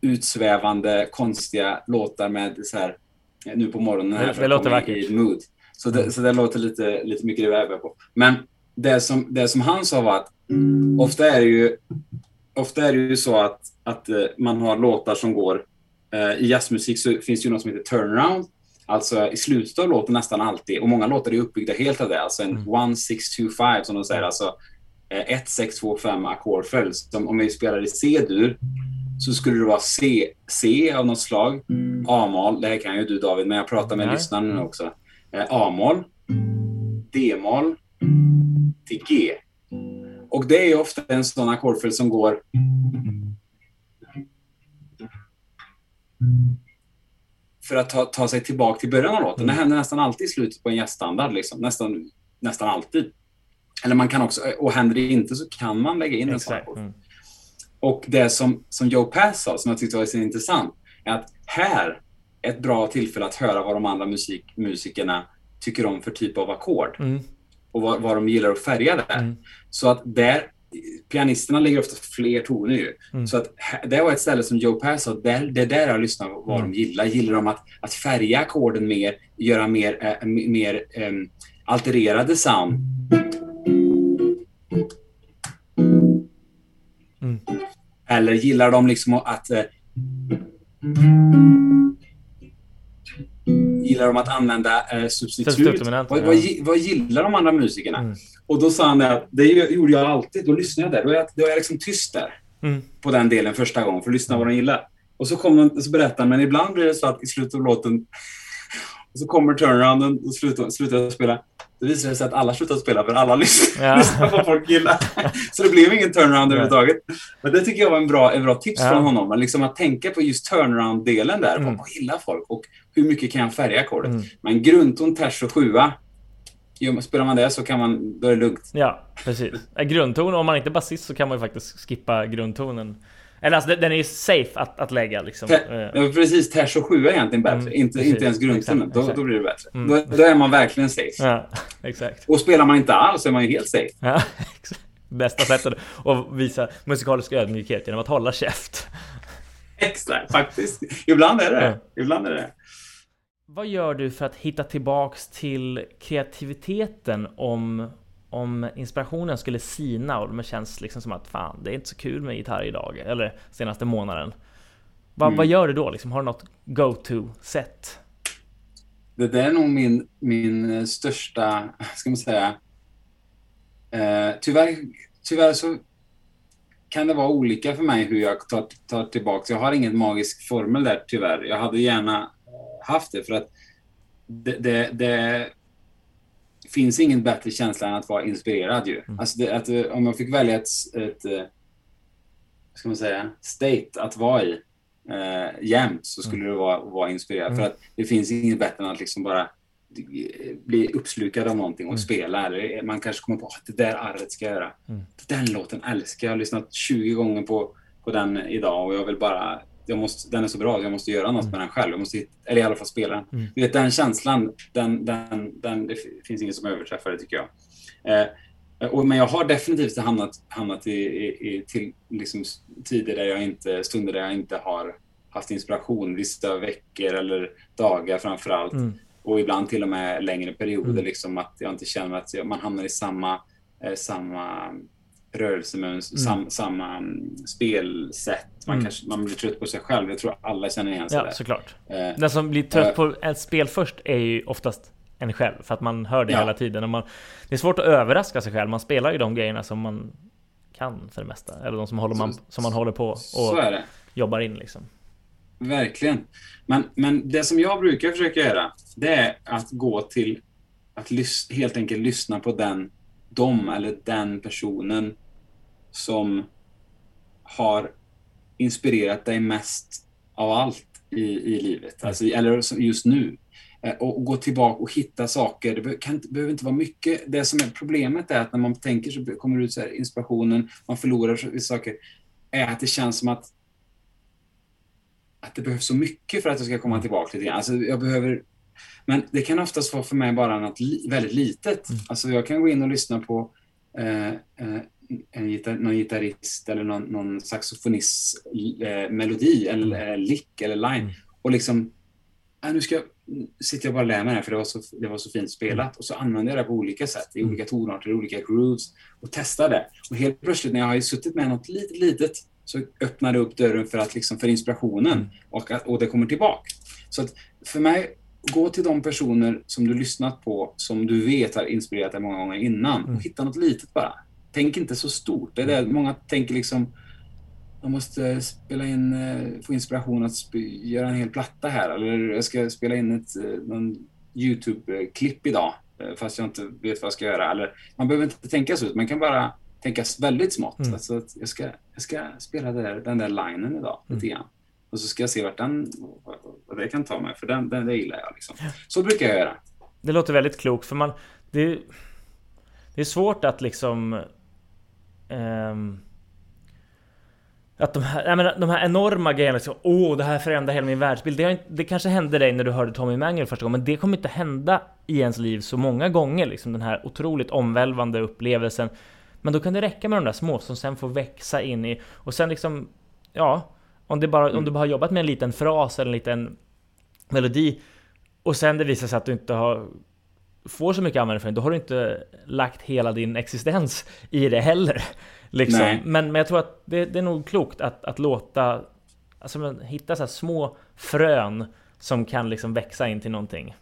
utsvävande, konstiga låtar med så här, nu på morgonen. Här Det- det låter vackert. Mood. Så det, så det låter lite, lite mycket reverb på. Men det som, det som han sa var att ofta är det ju, ofta är det ju så att, att eh, man har låtar som går... eh, I jazzmusik så finns det ju något som heter turnaround. Alltså i slutet av låten nästan alltid, och många låtar är uppbyggda helt av det, alltså en Mm. 1-6-2-5 som de säger, alltså 1-6-2-5 ackordföljd. Som Om vi spelar i C-dur så skulle det vara C, C av något slag, A-moll, det här kan ju du David, men jag pratar med Nej. lyssnaren nu också. Eh, A-moll, D-moll till G. Och det är ofta en sån ackordföljd som går för att ta, ta sig tillbaka till början av låten. Det händer nästan alltid i slutet på en jazzstandard. Liksom. Nästan, nästan alltid. Eller man kan också, och händer det inte så kan man lägga in en sån ackord. Mm. Och det som, som Joe Pass sa, som jag tyckte var så intressant, är att här är ett bra tillfälle att höra vad de andra musik, musikerna tycker om för typ av ackord Mm. och vad, vad de gillar att färga där. Mm. Så att där, pianisterna lägger ofta fler toner ju. Mm. Så att det var ett ställe som Joe Pass sa, där, det är där jag lyssnar på vad Mm. de gillar. Gillar de att, att färga ackorden mer, göra mer, m- mer ehm, altererade sound? Mm. Eller gillar de liksom att eh, Gillar de att använda eh, substitut? Vad, vad, vad gillar de andra musikerna? Mm. Och då sa han det att det gjorde jag alltid. Då lyssnade jag där. Då är jag, då är jag liksom tyst där Mm. på den delen första gången för att lyssna vad de gillar. Och så, kommer de, så berättar han, men ibland blir det så att i slutet av låten och så kommer turnarounden och slutar, slutar jag spela. Det sig att alla slutar spela för alla <laughs> Ja. lyssnar på vad folk gillar. <laughs> Så det blev ingen turnaround Nej. överhuvudtaget. Men det tycker jag var en bra, en bra tips Ja. från honom. Men liksom att tänka på just turnaround-delen där. Mm. Vad, gillar folk och hur mycket kan jag färga ackordet? Mm. Men grundton, ters och sjua. Spelar man det så kan man, då är det lugnt. Ja, precis. Eh, Grundton, om man inte är basist så kan man ju faktiskt skippa grundtonen. Eller alltså den är ju safe att, att lägga liksom. Te- Eh, Ja, precis, ters och sjua är egentligen bättre. Mm, inte, precis. inte ens grundtonen. Då, då blir det bättre. Mm. Då, då är man verkligen safe. Ja, <laughs> exakt. Och spelar man inte alls så är man ju helt safe. Ja, <laughs> exakt. Bästa sättet att visa musikalisk ödmjukhet genom att hålla käft. Exakt, faktiskt. Ibland är det. Ja. Ibland är det. Vad gör du för att hitta tillbaks till kreativiteten om, om inspirationen skulle sina och det känns liksom som att fan, det är inte så kul med gitarr idag eller senaste månaden. Vad, Mm. vad gör du då? Liksom, har du något go-to-sätt? Det där är nog min, min eh, största, <laughs> ska man säga... Eh, tyvärr, tyvärr så kan det vara olika för mig hur jag tar, tar tillbaka. Jag har ingen magisk formel där tyvärr. Jag hade gärna haft det för att det, det, det finns ingen bättre känsla än att vara inspirerad ju. Mm. Alltså det, att, eh, om jag fick välja ett, ett eh, ska man säga, state att vara i eh, jämt så skulle mm. det vara, vara inspirerad. Mm. För att det finns inget bättre än att liksom bara bli uppslukad av någonting och mm. spela. Man kanske kommer på att det där arret ska jag göra. Mm. Den låten älskar jag. Jag har lyssnat 20 gånger på, på den idag och jag vill bara jag måste, den är så bra jag måste göra något mm. med den själv. Jag måste, eller i alla fall spela den. Mm. Du vet, den känslan, den, den, den, det finns inget som överträffar det tycker jag. Eh, och, men jag har definitivt hamnat, hamnat i, i, i till liksom, tider där jag inte, stunder där jag inte har haft inspiration. Vissa veckor eller dagar framför allt. Mm. Och ibland till och med längre perioder. Mm. Liksom, att jag inte känner att man hamnar i samma, eh, samma rörelsemönster, mm. sam, samma mm, spelsätt. Man, mm. kanske, man blir trött på sig själv. Jag tror alla känner igen sig Ja, där. såklart. Eh, Den som blir trött eh, på ett spel först är ju oftast en själv. För att man hör det ja. hela tiden. Och man, det är svårt att överraska sig själv. Man spelar ju de grejerna som man kan för det mesta. Eller de som, håller man, som man håller på och jobbar in liksom. Verkligen. Men, men det som jag brukar försöka göra, det är att gå till att helt enkelt lyssna på den, dem eller den personen som har inspirerat dig mest av allt i, i livet, alltså, eller just nu. Eh, och, och, gå tillbaka och hitta saker. Det kan, behöver inte vara mycket. Det som är problemet är att när man tänker så kommer det ut så här, inspirationen, man förlorar saker, är att det känns som att att det behövs så mycket för att jag ska komma tillbaka lite grann. Alltså, jag behöver men det kan oftast vara för mig bara något li väldigt litet. Mm. Alltså jag kan gå in och lyssna på eh, eh, en gitar någon gitarrist eller någon, någon saxofonist eh, melodi eller mm. lick eller line mm. och liksom äh, nu ska jag, sitter jag bara och lär mig det för det var så, det var så fint spelat mm. och så använder jag det på olika sätt i olika tonarter, i olika grooves och testar det. Och helt plötsligt när jag har suttit med något litet, litet så öppnar det upp dörren för, att liksom, för inspirationen och, och det kommer tillbaka. Så att för mig, gå till de personer som du lyssnat på som du vet har inspirerat dig många gånger innan och hitta något litet bara tänk inte så stort. Det är det. Många tänker liksom, jag måste spela in, eh, få inspiration att göra en hel platta här. Eller jag ska spela in ett eh, någon YouTube-klipp idag. Eh, fast jag inte vet vad jag ska göra. Eller, man behöver inte tänka så, man kan bara tänka väldigt smått. Mm. Alltså att jag, ska, jag ska spela där, den där linen idag, mm. lite grann. Och så ska jag se vart den, vad det kan ta mig, för den, den det gillar jag. Liksom. Så brukar jag göra. Det låter väldigt klokt, för man... Det, det är svårt att liksom Um, att de här, jag menar, de här enorma grejerna, liksom, åh oh, det här förändrar hela min världsbild. Det, det kanske hände dig när du hörde Tommy Manuel första gången, men det kommer inte hända i ens liv så många gånger. Liksom, den här otroligt omvälvande upplevelsen. Men då kan det räcka med de där små som sen får växa in i, och sen liksom, ja, om, det bara, mm. om du bara har jobbat med en liten fras eller en liten melodi, och sen det visar sig att du inte har får så mycket användning för den, då har du inte lagt hela din existens i det heller. Liksom. Men, men jag tror att det, det är nog klokt att, att låta, alltså hitta så små frön som kan liksom växa in till någonting.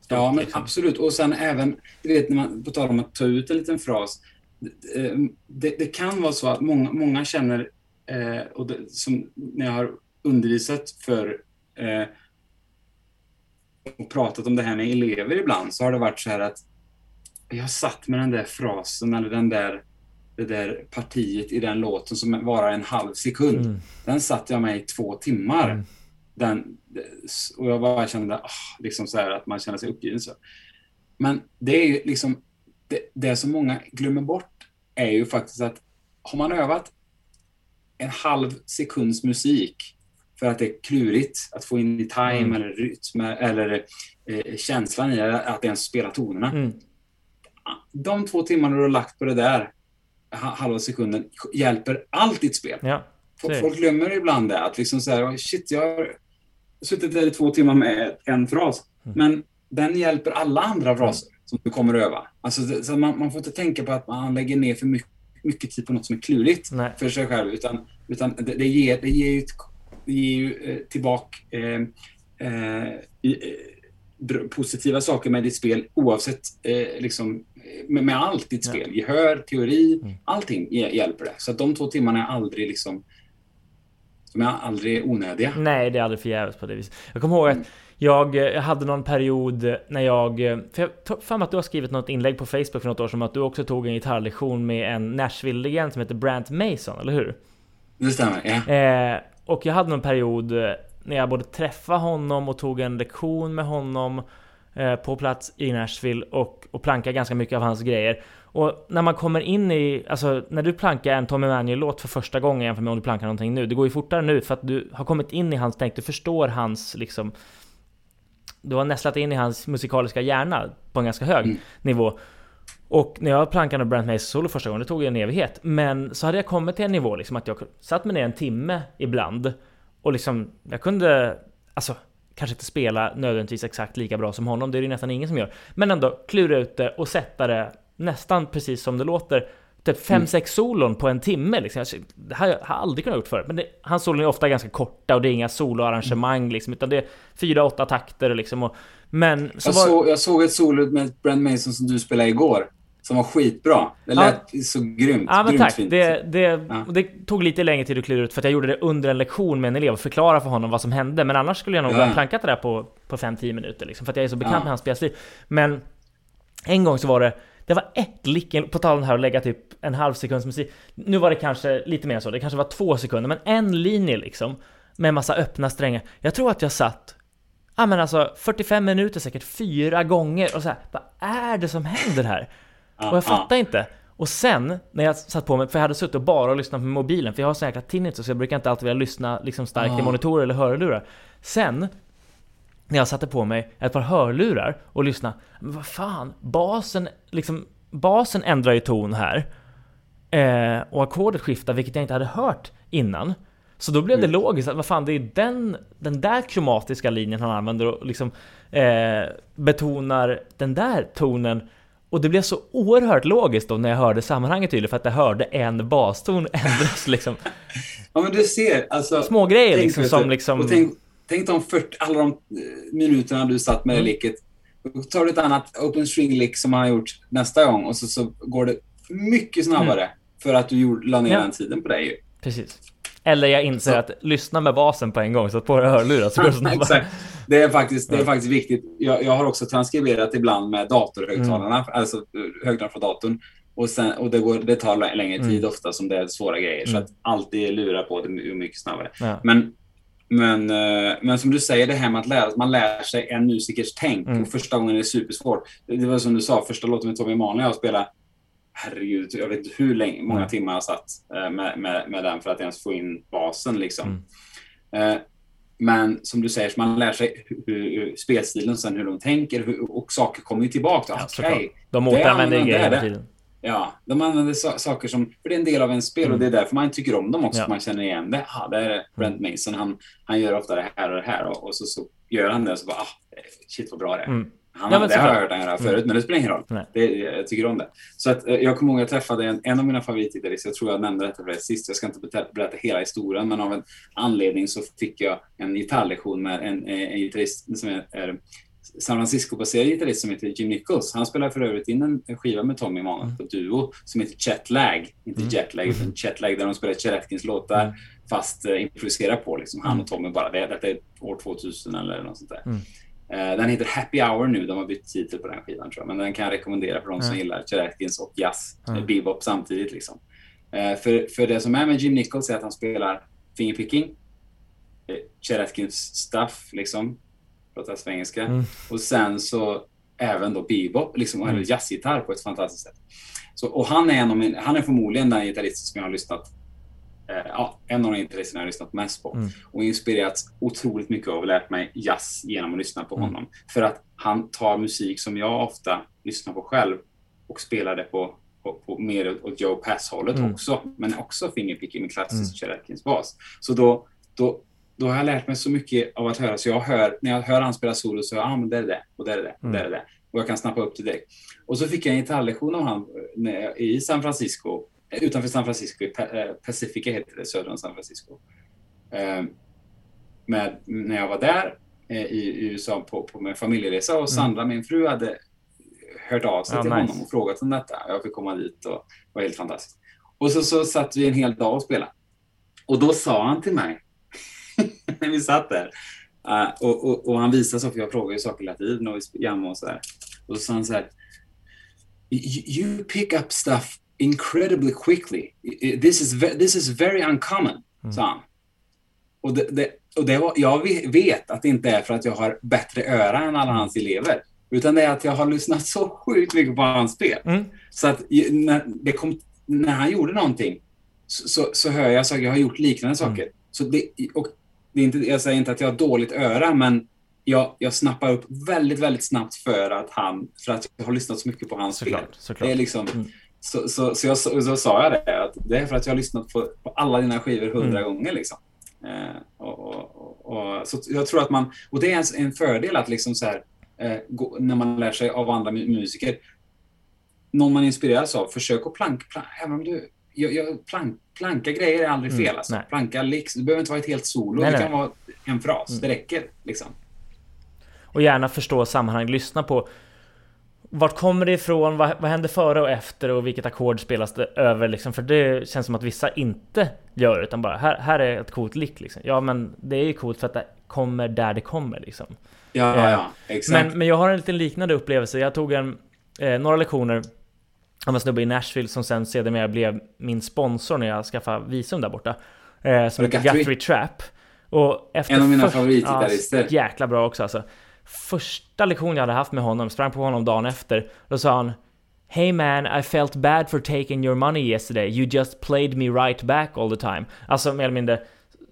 Stort, ja, men liksom. absolut. Och sen även, du vet, när man, på tal om att ta ut en liten fras. Det, det, det kan vara så att många, många känner, eh, och det, som när jag har undervisat för eh, och pratat om det här med elever ibland så har det varit så här att jag satt med den där frasen eller den där, det där partiet i den låten som varar en halv sekund. Mm. Den satt jag med i två timmar. Mm. Den, och jag bara kände oh, liksom så här att man känner sig uppgiven. Så. Men det är ju liksom det, det som många glömmer bort är ju faktiskt att har man övat en halv sekunds musik för att det är klurigt att få in i time mm. eller rytm eller eh, känslan i att ens spela tonerna. Mm. De två timmarna du har lagt på det där halva sekunden hjälper allt ditt spel. Ja, Folk glömmer ibland det. Att liksom så här, shit, jag har suttit där i två timmar med en fras. Mm. Men den hjälper alla andra fraser som du kommer att öva. Alltså, så man, man får inte tänka på att man lägger ner för mycket, mycket tid på något som är klurigt Nej. för sig själv. Utan, utan det, det, ger, det ger ett ju eh, tillbaka eh, eh, positiva saker med ditt spel oavsett liksom, med, med allt ditt spel. Ja. Gehör, teori, mm. allting hjälper det. Så att de två timmarna är aldrig liksom De är aldrig onödiga. Nej, det är aldrig förgäves på det viset. Jag kommer ihåg att jag, jag hade någon period när jag... För jag för mig att du har skrivit något inlägg på Facebook för något år sedan att du också tog en gitarrlektion med en Nashville-legend som heter Brant Mason, eller hur? Det stämmer, ja. Eh, och jag hade någon period när jag både träffade honom och tog en lektion med honom eh, på plats i Nashville och, och plankade ganska mycket av hans grejer. Och när man kommer in i, alltså när du plankar en Tommy Manuel-låt för första gången jämfört med om du plankar någonting nu, det går ju fortare nu för att du har kommit in i hans tänk, du förstår hans liksom Du har nästlat in i hans musikaliska hjärna på en ganska hög mm. nivå. Och när jag plankade Brent Mason solo första gången, det tog en evighet. Men så hade jag kommit till en nivå liksom att jag satt mig ner en timme ibland och liksom, jag kunde, alltså kanske inte spela nödvändigtvis exakt lika bra som honom, det är det nästan ingen som gör. Men ändå klura ut det och sätta det nästan precis som det låter. Typ 5-6 mm. solon på en timme liksom. Det här har jag aldrig kunnat gjort förut. Men det, hans solon är ofta ganska korta och det är inga soloarrangemang liksom. Utan det är 4-8 takter liksom. Och, men så jag, var... såg, jag såg ett solo med Brent Mason som du spelade igår. Som var skitbra. Det lät ja. så grymt. Ja men tack. Fint. Det, det, ja. det tog lite längre tid att klura ut för att jag gjorde det under en lektion med en elev och förklara för honom vad som hände. Men annars skulle jag nog ja. ha plankat det där på, på 5-10 minuter liksom. För att jag är så bekant ja. med hans spelstil. Men en gång så var det det var ett lick, på tal om det här att lägga typ en halv sekunds musik. Nu var det kanske lite mer så, det kanske var två sekunder, men en linje liksom. Med en massa öppna strängar. Jag tror att jag satt, ja men alltså 45 minuter säkert, fyra gånger och så här, vad är det som händer här? Och jag fattar inte. Och sen när jag satt på mig, för jag hade suttit och bara lyssnat på mobilen, för jag har sån jäkla tinnitus så jag brukar inte alltid vilja lyssna liksom starkt i monitorer eller hörlurar. Sen när jag satte på mig ett par hörlurar och lyssnade, men vad fan, basen, liksom, basen ändrar ju ton här. Eh, och ackordet skiftar, vilket jag inte hade hört innan. Så då blev det mm. logiskt att vad fan, det är den, den där kromatiska linjen han använder och liksom eh, betonar den där tonen. Och det blev så oerhört logiskt då när jag hörde sammanhanget tydligt för att jag hörde en baston <laughs> ändras liksom. ja men du ser, alltså. Små grejer liksom som liksom. Tänk, Tänk de 40, alla de eh, minuterna du satt med mm. det licket. Då tar du ett annat open string lick som han har gjort nästa gång och så, så går det mycket snabbare mm. för att du gjorde, la ner ja. den tiden på dig. Precis. Eller jag inser så. att lyssna med basen på en gång, så att på hörlurar så går det snabbare. Exakt. Det är faktiskt, det är faktiskt viktigt. Jag, jag har också transkriberat ibland med datorhögtalarna, mm. alltså eh, högtalare från datorn. Och, sen, och det, går, det tar längre tid mm. ofta som det är svåra grejer. Mm. Så att alltid lura på det mycket snabbare. Ja. Men men, eh, men som du säger, det här med att lära, man lär sig en musikers tänk. Mm. Och första gången är det supersvårt. Det var som du sa, första låten med Tommy Emanuel jag spelade, herregud, jag vet inte hur länge, många mm. timmar jag satt eh, med, med, med den för att ens få in basen. Liksom. Mm. Eh, men som du säger, man lär sig hur, hur, spelstilen, sen hur de tänker hur, och saker kommer ju tillbaka. Ja, okay, de återanvänder grejer hela tiden. Ja, de använder so saker som, för det är en del av en spel mm. och det är därför man tycker om dem också, ja. man känner igen det. Ja, det är Brent Mason, han, han gör ofta det här och det här och, och så, så gör han det och så bara, ah, shit vad bra det är. Mm. Han, ja, jag hört han göra förut, mm. men det spelar ingen roll. Det, jag tycker om det. Så att, eh, jag kommer ihåg att jag träffade en, en av mina favoritgitarrister, jag tror jag nämnde detta för det sist, jag ska inte berätta hela historien, men av en anledning så fick jag en gitarrlektion med en, en gitarrist som är, är San Francisco-baserad gitarrist som heter Jim Nichols. Han spelar för övrigt in en skiva med Tommy Manuel mm. på Duo som heter Chetlag. Inte mm. Jetlag, utan Chetlag där de spelar Chet Atkins låtar mm. fast uh, improviserar på. Liksom. Han och Tommy bara. Det, detta är år 2000 eller något sånt där. Mm. Uh, den heter Happy Hour nu. De har bytt titel på den skivan tror jag. Men den kan jag rekommendera för de som gillar Chet Atkins och jazz, mm. bebop samtidigt. Liksom. Uh, för, för det som är med Jim Nichols är att han spelar fingerpicking, uh, Chet Atkins stuff liksom pratar svengelska. Mm. Och sen så även då bebop, liksom, mm. eller jazzgitarr på ett fantastiskt sätt. Så, och han är, en han är förmodligen den gitarristen som jag har lyssnat eh, ja, en av de gitarristerna jag har lyssnat mest på. Mm. Och inspirerats otroligt mycket av och lärt mig jazz genom att lyssna på mm. honom. För att han tar musik som jag ofta lyssnar på själv och spelar det på, på, på mer åt Joe Pass-hållet mm. också. Men också fingerpicking med klassisk mm. bas. Så då, då då har jag lärt mig så mycket av att höra, så jag hör, när jag hör han spela solo så ah, men det är det, och det är det, och det är det. Och jag kan snappa upp det direkt. Och så fick jag en gitarrlektion av han i San Francisco, utanför San Francisco, i eh, Pacifica heter det, söder om San Francisco. Ehm, med, när jag var där eh, i USA på, på med familjeresa och mm. Sandra, mm. min fru, hade hört av sig ja, till nice. honom och frågat om detta. Jag fick komma dit och det var helt fantastiskt. Och så, så satt vi en hel dag och spelade. Och då sa han till mig, <laughs> när vi satt där. Uh, och, och, och, han visade så, för jag frågade ju saker hela tiden och vi och sådär. Och så sa han så här. You pick up stuff incredibly quickly. This is, this is very uncommon, mm. sa han. Och, det, det, och det var, jag vet att det inte är för att jag har bättre öra än alla hans elever. Utan det är att jag har lyssnat så sjukt mycket på hans spel. Mm. Så att när, det kom, när han gjorde någonting så, så, så hör jag saker, jag har gjort liknande mm. saker. Mm. Så det, och det är inte, jag säger inte att jag har dåligt öra, men jag, jag snappar upp väldigt, väldigt snabbt för att han, för att jag har lyssnat så mycket på hans såklart, spel. Såklart. Det är liksom, mm. Så, så, så, jag, så, sa jag det, att det är för att jag har lyssnat på, på alla dina skivor hundra mm. gånger. Liksom. Eh, och, och, och, så jag tror att man, och det är en, en fördel att liksom så här, eh, gå, när man lär sig av andra musiker, någon man inspireras av, försök att planka, plank, även om du, jag, jag, plank, planka grejer är aldrig mm, fel. Alltså. planka licks, det behöver inte vara ett helt solo, nej, det kan nej. vara en fras, mm. det räcker. Liksom. Och gärna förstå sammanhang, lyssna på vart kommer det ifrån? Vad, vad händer före och efter? Och vilket ackord spelas det över? Liksom? För det känns som att vissa inte gör utan bara här, här är ett coolt lick. Liksom. Ja, men det är ju coolt för att det kommer där det kommer. Liksom. Ja, ja, ja, exakt. Men, men jag har en liten liknande upplevelse. Jag tog en, eh, några lektioner av en snubbe i Nashville som sen sedermera blev min sponsor när jag skaffade visum där borta. Eh, som heter Guthrie? Guthrie Trap. Och efter en av mina favoritgitarrister. Ja, jäkla bra också alltså första lektion jag hade haft med honom, sprang på honom dagen efter, då sa han Hey man, I felt bad for taking your money yesterday. You just played me right back all the time. Alltså mer eller mindre,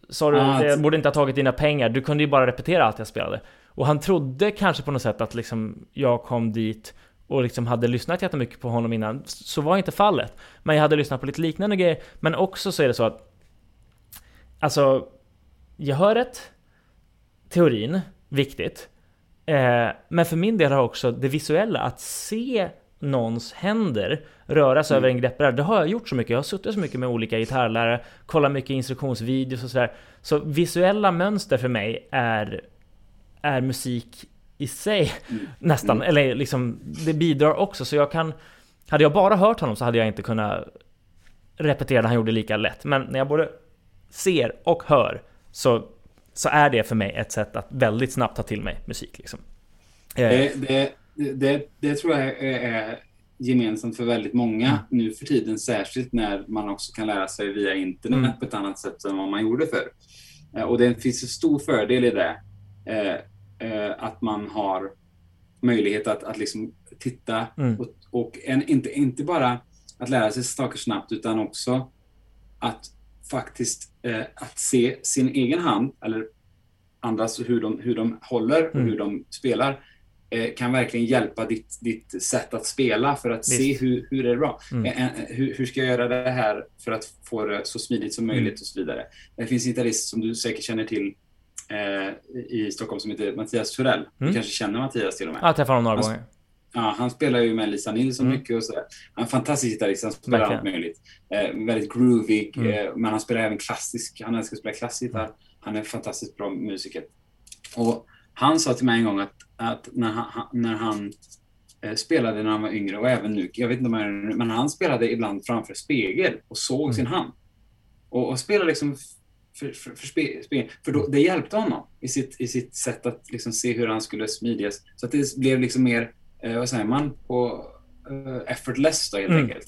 sorry, ah, jag borde inte ha tagit dina pengar. Du kunde ju bara repetera allt jag spelade. Och han trodde kanske på något sätt att liksom jag kom dit och liksom hade lyssnat jättemycket på honom innan. Så var inte fallet. Men jag hade lyssnat på lite liknande grejer. Men också så är det så att Alltså, jag hör ett teorin, viktigt. Eh, men för min del har också det visuella, att se någons händer röra sig mm. över en greppbräda. Det har jag gjort så mycket. Jag har suttit så mycket med olika gitarrlärare, kollat mycket instruktionsvideos och sådär. Så visuella mönster för mig är, är musik i sig mm. nästan. Mm. Eller liksom, det bidrar också. Så jag kan... Hade jag bara hört honom så hade jag inte kunnat repetera när han gjorde lika lätt. Men när jag både ser och hör så så är det för mig ett sätt att väldigt snabbt ta till mig musik. Liksom. Det, eh. det, det, det tror jag är gemensamt för väldigt många mm. nu för tiden, särskilt när man också kan lära sig via internet mm. på ett annat sätt än vad man gjorde förr. Eh, och det finns en stor fördel i det, eh, att man har möjlighet att, att liksom titta mm. och, och en, inte, inte bara att lära sig saker snabbt utan också att faktiskt eh, att se sin egen hand, eller andras hur de, hur de håller och mm. hur de spelar, eh, kan verkligen hjälpa ditt, ditt sätt att spela för att Visst. se hur, hur är det bra. Mm. Eh, eh, hur, hur, ska jag göra det här för att få det så smidigt som möjligt mm. och så vidare. Det finns en gitarrist som du säkert känner till eh, i Stockholm som heter Mattias Turell. Du mm. kanske känner Mattias till och med. Jag har träffat honom några gånger. Ja, han spelar ju med Lisa Nilsson mm. mycket och sådär. Han är en fantastisk gitarrist, han spelar allt möjligt. Eh, väldigt groovig, mm. eh, men han spelar även klassisk. Han älskar att spela klassisk gitarr. Han är en fantastiskt bra musiker. Och han sa till mig en gång att, att när han, när han eh, spelade när han var yngre och även nu, jag vet inte om han är nu, men han spelade ibland framför spegel och såg mm. sin hand. Och, och spelade liksom för, för, för, spe, spe, för då, det hjälpte honom i sitt, i sitt sätt att liksom se hur han skulle smidigas. Så att det blev liksom mer eh, vad säger man, på eh, effortless då helt mm. enkelt.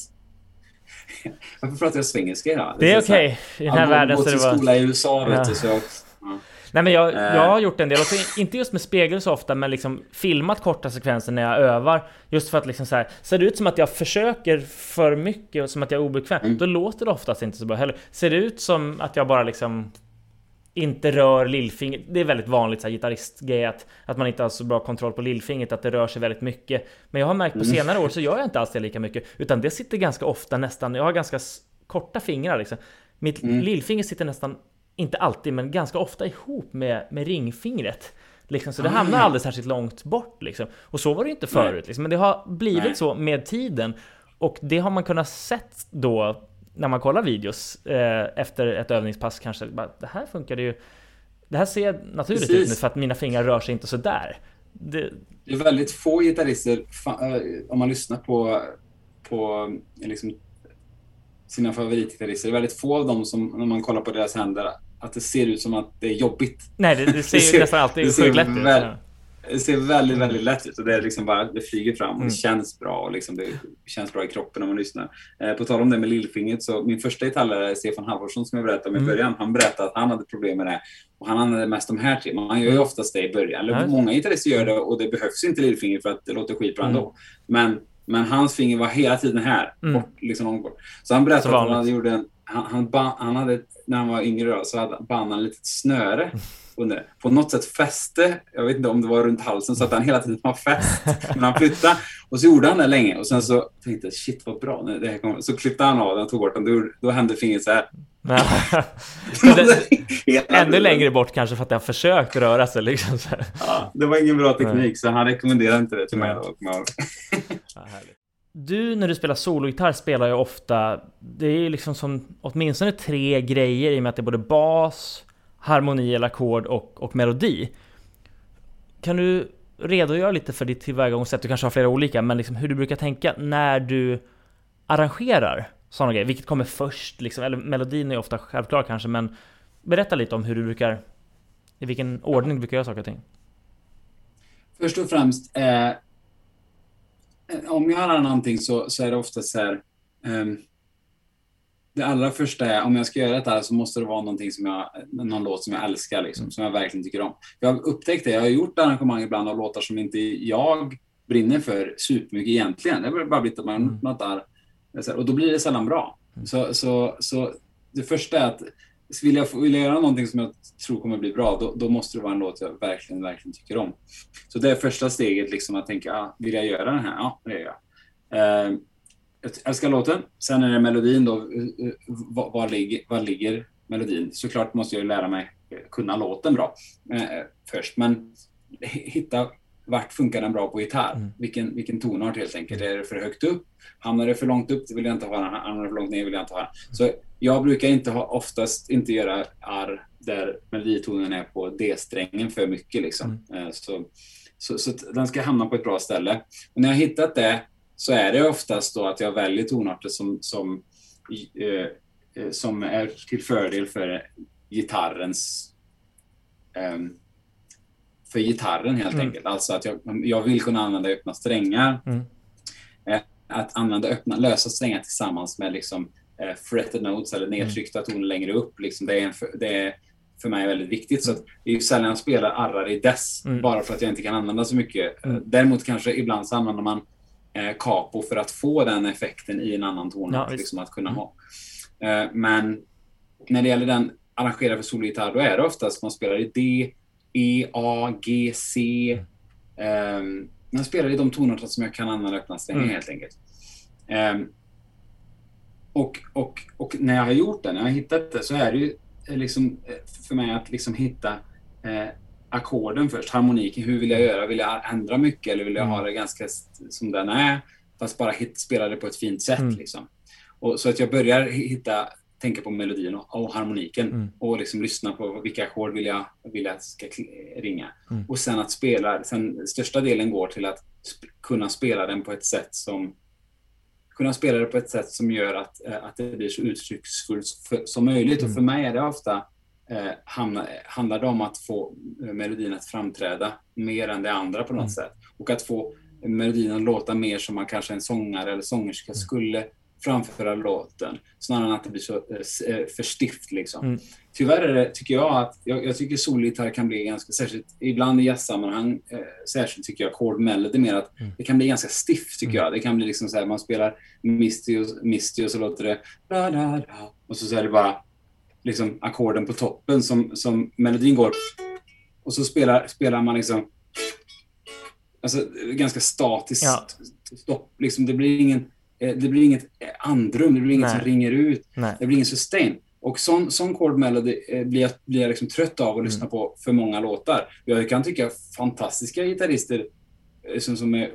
<laughs> Varför pratar jag svengelska idag? Det är okej okay. i den här världen. Har gått i skola i USA ja. vet du, så jag, ja. Nej men jag, jag har gjort en del, också, inte just med spegel så ofta, men liksom filmat korta sekvenser när jag övar. Just för att liksom så här, ser det ut som att jag försöker för mycket och som att jag är obekväm, mm. då låter det oftast inte så bra heller. Ser det ut som att jag bara liksom inte rör lillfingret. Det är väldigt vanligt så här gitarristgrej att, att man inte har så bra kontroll på lillfingret, att det rör sig väldigt mycket. Men jag har märkt på mm. senare år så gör jag inte alls det lika mycket, utan det sitter ganska ofta nästan, jag har ganska korta fingrar liksom. Mitt mm. lillfinger sitter nästan, inte alltid, men ganska ofta ihop med, med ringfingret. Liksom, så det hamnar mm. aldrig särskilt långt bort liksom. Och så var det inte förut, liksom. men det har blivit Nej. så med tiden. Och det har man kunnat sett då när man kollar videos eh, efter ett övningspass kanske, bara, det här funkar ju. Det här ser naturligt Precis. ut nu för att mina fingrar rör sig inte så där. Det... det är väldigt få gitarrister, eh, om man lyssnar på, på liksom, sina favoritgitarrister, det är väldigt få av dem som, när man kollar på deras händer, att det ser ut som att det är jobbigt. Nej, det, det ser ju <laughs> nästan alltid sjukt lätt ut. Det ser väldigt, väldigt lätt ut och det är liksom bara, det flyger fram och det mm. känns bra och liksom det känns bra i kroppen när man lyssnar. Eh, på tal om det med lillfingret så min första gitarrlärare Stefan Halvarsson som jag berättade om i mm. början, han berättade att han hade problem med det och han använde mest de här tre. Man gör ju oftast det i början, eller många gitarrister gör det och det behövs inte lillfinger för att det låter skitbra mm. ändå. Men, men hans finger var hela tiden här, mm. bort, liksom långt bort. Så han berättade så att han hade gjort en, han, han, han, hade, när han var yngre då, så hade, band han ett litet snöre <laughs> på något sätt fäste, jag vet inte om det var runt halsen, så att han hela tiden var fäst när han flyttade. Och så gjorde han det länge och sen så tänkte jag shit vad bra, det här kom. så klippte han av den, tog bort den, då, då hände fingret så här. <laughs> <laughs> Ännu längre bort kanske för att det har försökt röra sig. Liksom, Ja, det var ingen bra teknik, så han rekommenderade inte det till mig. Då. du, när du spelar sologitarr, spelar ju ofta... Det är liksom som åtminstone tre grejer i och med att det är både bas, harmoni eller ackord och, och melodi. Kan du redogöra lite för ditt tillvägagångssätt? Du kanske har flera olika, men liksom hur du brukar tänka när du arrangerar sådana grejer. Vilket kommer först? Liksom, eller melodin är ofta självklar kanske, men berätta lite om hur du brukar, i vilken ordning du brukar göra saker och ting. Först och främst, eh, om jag har någonting så, så är det ofta så här, eh, det allra första är, om jag ska göra detta så måste det vara någonting som jag, någon låt som jag älskar, liksom, som jag verkligen tycker om. Jag har upptäckt det, jag har gjort arrangemang ibland av låtar som inte jag brinner för supermycket egentligen. Det har bara blivit att man mm. något där, och då blir det sällan bra. Mm. Så, så, så det första är att vill jag, vill jag göra någonting som jag tror kommer bli bra, då, då, måste det vara en låt jag verkligen, verkligen tycker om. Så det är första steget, liksom att tänka, ah, vill jag göra den här? Ja, det gör jag. Eh, jag älskar låten. Sen är det melodin då. Var, var, ligger, var ligger melodin? Såklart måste jag lära mig kunna låten bra eh, först, men hitta vart funkar den bra på gitarr? Mm. Vilken, vilken tonart helt enkelt. Är det för högt upp? Hamnar det för långt upp? Det vill jag inte ha den. Hamnar det för långt ner? vill jag inte ha den. Mm. Så jag brukar inte ha, oftast inte göra arr där meloditonen är på D-strängen för mycket. Liksom. Mm. Eh, så, så, så, den ska hamna på ett bra ställe. Och när jag hittat det så är det oftast då att jag väljer tonarter som, som, eh, eh, som är till fördel för gitarrens eh, för gitarren helt mm. enkelt. Alltså att jag, jag vill kunna använda öppna strängar. Mm. Eh, att använda öppna, lösa strängar tillsammans med liksom, eh, fretted notes eller nedtryckta mm. toner längre upp. Liksom det, är för, det är för mig väldigt viktigt. Så det är ju sällan jag spelar arrar i dess, mm. bara för att jag inte kan använda så mycket. Mm. Däremot kanske ibland så använder man eh, capo för att få den effekten i en annan tonart. Ja, liksom att kunna mm. ha. Eh, men när det gäller den arrangerad för solgitarr, då är det oftast man spelar i D, E, A, G, C. Eh, man spelar i de tonarter som jag kan använda öppna strängar mm. helt enkelt. Eh, och, och, och när jag har gjort det, när jag har hittat det, så är det ju eh, liksom för mig att liksom hitta ackorden först, harmoniken. Hur vill jag göra? Vill jag ändra mycket eller vill jag ha mm. det ganska som den är? Fast bara hit, spela det på ett fint sätt. Mm. Liksom. Och, så att jag börjar hitta, tänka på melodin och, och harmoniken mm. och liksom lyssna på vilka ackord vill jag, vill jag ska ringa. Mm. Och sen att spela, sen största delen går till att sp kunna spela den på ett sätt som kunna spela det på ett sätt som gör att, eh, att det blir så uttrycksfullt som möjligt. Och mm. för mig är det ofta eh, hamna, handlar det om att få eh, melodin att framträda mer än det andra på något mm. sätt. Och att få melodin att låta mer som man kanske en sångare eller sångerska mm. skulle framföra låten. Snarare än att det blir så eh, eh, för stift. Liksom. Mm. Tyvärr är det, tycker jag att jag, jag tycker solgitarr kan bli ganska, särskilt ibland i jazzsammanhang, eh, särskilt tycker jag chord melody mer att mm. det kan bli ganska stift tycker mm. jag. Det kan bli liksom så här, man spelar Misty och, Misty och så låter det da, da, da, och så, så är det bara liksom ackorden på toppen som, som melodin går. Och så spelar, spelar man liksom alltså, ganska statiskt ja. stopp. Liksom, det, blir ingen, eh, det blir inget andrum, det blir inget Nej. som ringer ut. Nej. Det blir ingen sustain. Och sån, sån chord melody eh, blir jag, blir jag liksom trött av att mm. lyssna på för många låtar. Jag kan tycka fantastiska gitarrister eh, som, som är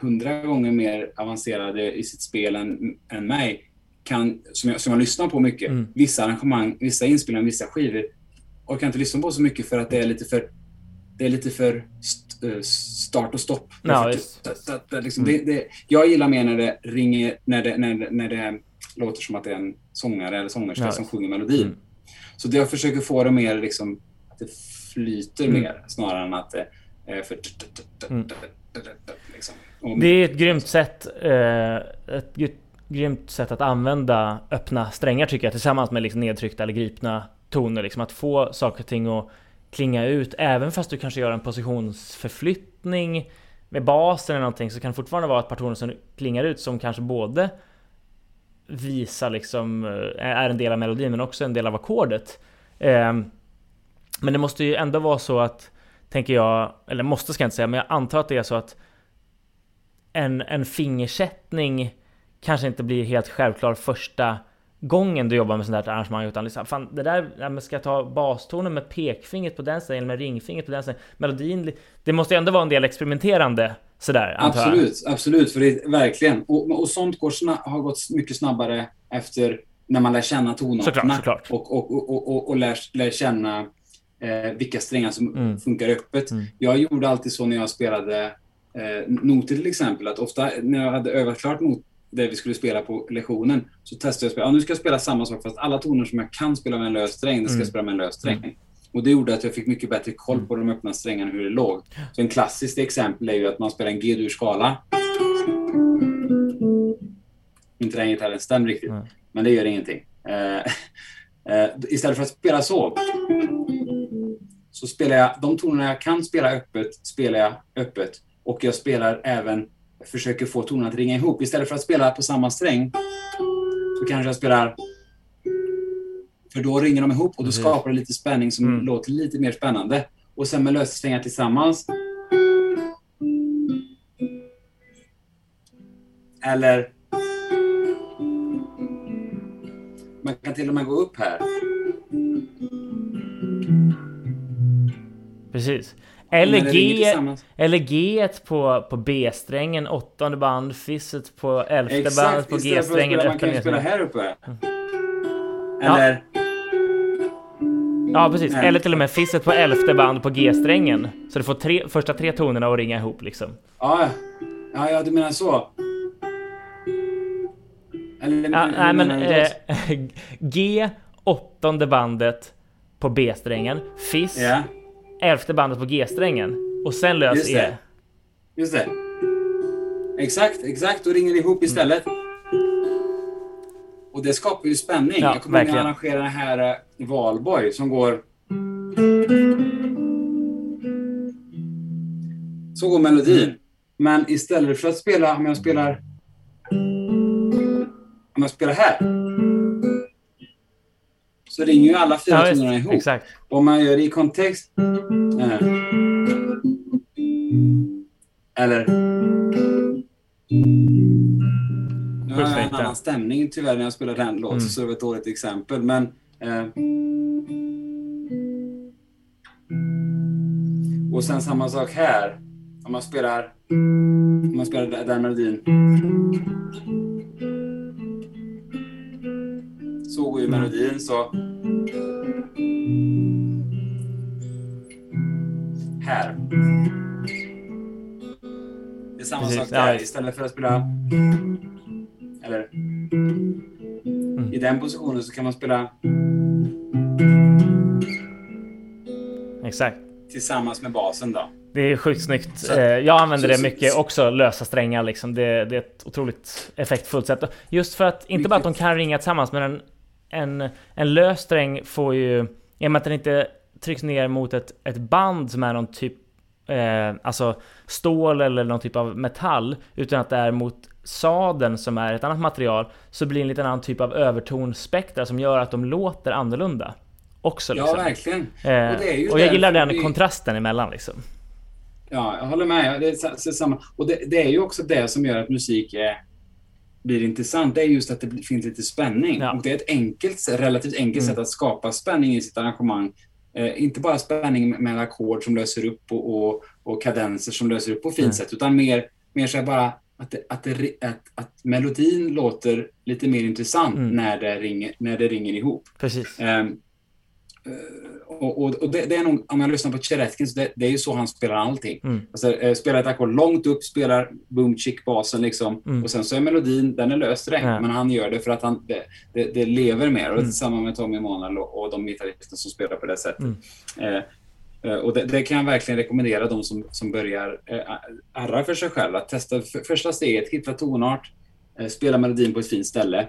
hundra gånger mer avancerade i sitt spel än, än mig kan, som jag, som jag lyssnar på mycket, mm. vissa arrangemang, vissa inspelningar, vissa skivor orkar inte lyssna på så mycket för att det är lite för det är lite för st eh, start och stopp. Ja, liksom, mm. det, det, jag gillar mer när det ringer, när det, när, det, när det låter som att det är en sångare eller sångerska ja. som sjunger melodin. Mm. Så det jag försöker få det mer liksom, att det flyter Mm. mer snarare än att det är för... Mm. Liksom. Det är ett grymt sätt, eh, ett grymt sätt att använda öppna strängar tycker jag tillsammans med liksom nedtryckta eller gripna toner. Liksom att få saker och ting att klinga ut. Även fast du kanske gör en positionsförflyttning med basen eller någonting så kan det fortfarande vara ett par toner som klingar ut som kanske både visar liksom eh, är en del av melodin men också en del av ackordet. Ehm, men det måste ju ändå vara så att tänker jag, eller måste ska jag inte säga, men jag antar att det är så att en, en fingersättning kanske inte blir helt självklar första gången du jobbar med sånt här arrangemang utan liksom, fan det där, ja, ska jag ta bastonen med pekfingret på den strängen eller med ringfingret på den strängen? Melodin, det måste ju ändå vara en del experimenterande sådär. Absolut, absolut. För det är, verkligen. Och, och sånt går sna- har gått mycket snabbare efter när man lär känna tonarterna. Och, och, och, och, och, och lär, lär känna eh, vilka strängar som Mm. funkar öppet. Mm. Jag gjorde alltid så när jag spelade eh, noter till exempel. Att ofta när jag hade övat klart not det vi skulle spela på lektionen så testade jag att spela. Ja, nu ska jag spela samma sak fast alla toner som jag kan spela med en lös sträng, det ska Mm. jag spela med en lös sträng. Och det gjorde att jag fick mycket bättre koll på de öppna strängarna, hur det låg. Så en klassiskt exempel är ju att man spelar en G-dur-skala. Inte den gitarren stämmer riktigt, Mm. men det gör ingenting. Eh, eh, istället för att spela så, så spelar jag de tonerna jag kan spela öppet, spelar jag öppet. Och jag spelar även, försöker få tonerna att ringa ihop. Istället för att spela på samma sträng, så kanske jag spelar för då ringer de ihop och då skapar det lite spänning som Mm. låter lite mer spännande. Och sen med lössträngar tillsammans. Eller... Man kan till och med gå upp här. Precis. Eller G, eller G på, på B-strängen, åttonde band, fisset på elfte band Exakt, på G-strängen, spela, man kan ju spela här uppe. Ja. Eller... Ja precis, Nej. eller till och med fisset på elfte band på G-strängen. Så du får tre, första tre tonerna att ringa ihop liksom. Ja, ja, ja, du menar så. Eller, Ja, nej men eh, <laughs> G, åttonde bandet på B-strängen, Fiss, Ja, elfte bandet på G-strängen och sen lös Just E. det. just det. Exakt, exakt. Då ringer ihop istället. Och det skapar ju spänning. Ja, jag kommer ihåg när jag verkligen. arrangerade den här eh, Valborg som går... Så går melodin. Mm. Men istället för att spela, om jag spelar... Om jag spelar här. Så ringer ju alla fyra Ja, tonerna ihop. exakt. Om man gör det i kontext. eh, Eller... Nu har jag en annan stämning tyvärr när jag spelar den låten, Mm. så det var ett dåligt exempel. Men... Eh, och sen samma sak här. Om man spelar... Om man spelar den melodin. Så går ju melodin så... Här. Det är samma Precis, sak där. Istället för att spela... Eller... I den positionen så kan man spela Exakt. tillsammans med basen då. Det är sjukt snyggt. Eh, Jag använder det mycket så- också, lösa strängar liksom. Det, det är ett otroligt effektfullt sätt. Just för att, inte bara att de kan ringa tillsammans, men en, en, en lös sträng får ju, i och med att den inte trycks ner mot ett, ett band som är någon typ, eh, alltså stål eller någon typ av metall, utan att det är mot sadeln som är ett annat material, så blir det en liten annan typ av övertonspektra som gör att de låter annorlunda. Också Ja, liksom. verkligen. Eh, Och det är ju och jag gillar den vi- kontrasten emellan liksom. Ja, jag håller med. Det är samma. Och det, det är ju också det som gör att musik är, blir intressant. Det är just att det finns lite spänning. Ja. Och det är ett enkelt, relativt enkelt Mm. sätt att skapa spänning i sitt arrangemang. Eh, inte bara spänning med ackord som löser upp och, och, och kadenser som löser upp på fint Mm. sätt, utan mer, mer så bara att, det, att, det, att, att melodin låter lite mer intressant Mm. när, det ringer, när det ringer ihop. Precis. Ehm, och, och, och det, det, är nog, om jag lyssnar på Cheretkins, det, det är ju så han spelar allting. Mm. Alltså, eh, spelar ett ackord långt upp, spelar boom chick basen liksom. Mm. Och sen så är melodin, den är löst regn, Ja. men han gör det för att han, det, det, lever mer. Och Mm. samma med Tommy Emanuel och, och de gitarrister som spelar på det sättet. Mm. Eh, eh, och det, det kan jag verkligen rekommendera de som, som börjar eh, arra för sig själv. Att testa för, första steget, hitta tonart, eh, spela melodin på ett fint ställe.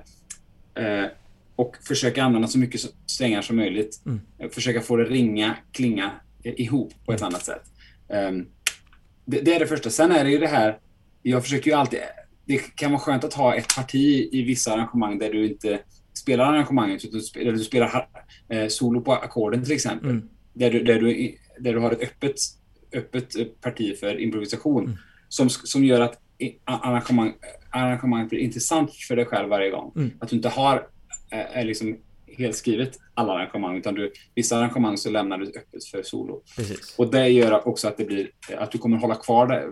Eh, och försöka använda så mycket strängar som möjligt. Mm. Eh, Försöka få det ringa, klinga eh, ihop på ett annat sätt. Ehm, det, det är det första. Sen är det ju det här, jag försöker ju alltid, det kan vara skönt att ha ett parti i vissa arrangemang där du inte spelar arrangemanget, utan du du spelar eh, solo på ackorden till exempel. Mm. Där, du, där, du, där du har ett öppet, öppet parti för improvisation Mm. som, som gör att arrangemang, arrangemanget blir intressant för dig själv varje gång. Mm. Att du inte har är liksom helt skrivet alla arrangemang, utan du, vissa arrangemang så lämnar du öppet för solo. Precis. Och det gör också att det blir att du kommer hålla kvar dig-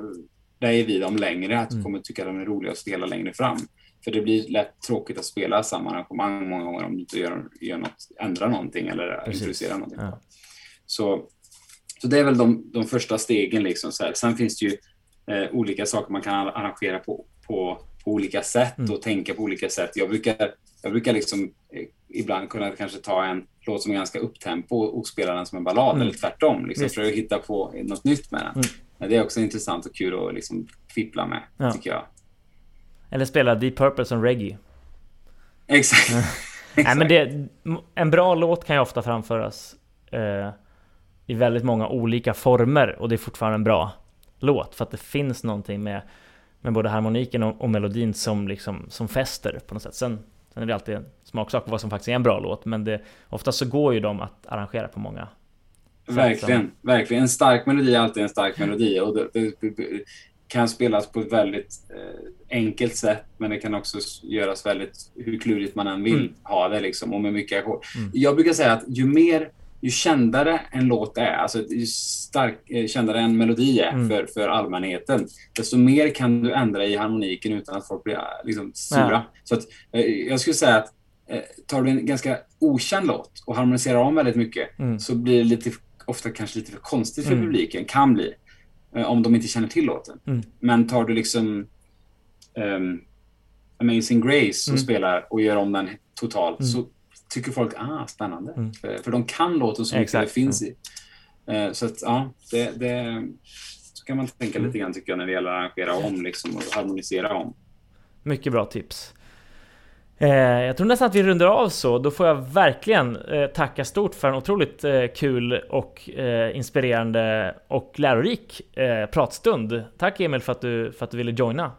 dig vid dem längre, att du Mm. kommer tycka de är roliga att spela längre fram. För det blir lätt tråkigt att spela samma arrangemang många gånger om du inte gör, gör något, ändrar någonting eller Precis. introducerar någonting. Ja. Så, så det är väl de, de första stegen. Liksom, så här. Sen finns det ju eh, olika saker man kan arrangera på, på, på olika sätt Mm. och tänka på olika sätt. Jag brukar, jag brukar liksom, eh, ibland kunna kanske ta en låt som är ganska upptempo och spela den som en ballad Mm. eller tvärtom. Liksom, Visst. för att hitta på något nytt med den. Mm. Men Det är också intressant och kul att liksom fippla med, Ja. tycker jag. Eller spela Deep Purple som reggae. Exakt. <laughs> Nej men det, en bra låt kan ju ofta framföras eh, i väldigt många olika former och det är fortfarande en bra låt för att det finns någonting med, med både harmoniken och, och melodin som liksom som fäster på något sätt. Sen, sen är det alltid en smaksak vad som faktiskt är en bra låt men det, oftast så går ju de att arrangera på många sätt. Verkligen, verkligen. En stark melodi är alltid en stark melodi och det, det, det kan spelas på ett väldigt eh, enkelt sätt, men det kan också göras väldigt hur klurigt man än vill Mm. ha det liksom och med mycket ackord. Mm. Jag brukar säga att ju mer, ju kändare en låt är, alltså ju stark, eh, kändare en melodi är Mm. för, för allmänheten, desto mer kan du ändra i harmoniken utan att folk blir eh, liksom sura. Ja. Så att, eh, jag skulle säga att tar du en ganska okänd låt och harmoniserar om väldigt mycket Mm. så blir det lite, ofta kanske lite för konstigt för Mm. publiken, kan bli, om de inte känner till låten. Mm. Men tar du liksom ehm, Amazing Grace och Mm. spelar och gör om den totalt Mm. så tycker folk, ah, spännande. Mm. För, för de kan låten så mycket Exakt, det finns i. Eh, så att, ja, det, det så kan man tänka Mm. lite grann tycker jag när det gäller att arrangera om liksom, och harmonisera om. Mycket bra tips. Eh, jag tror nästan att vi rundar av så. Då får jag verkligen eh, tacka stort för en otroligt eh, kul och inspirerande och lärorik pratstund. Tack Emil för att du, för att du ville joina.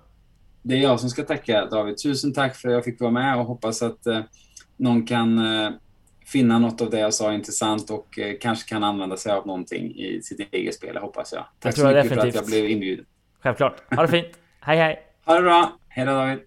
Det är jag som ska tacka David. Tusen tack för att jag fick vara med och hoppas att någon kan eh, finna något av det jag sa intressant och eh, kanske kan använda sig av någonting i sitt eget spel, hoppas jag. Tack tror så jag mycket för att definitivt. jag blev inbjuden. Självklart. Ha det fint. Hej hej! Ha det bra! Hej då David!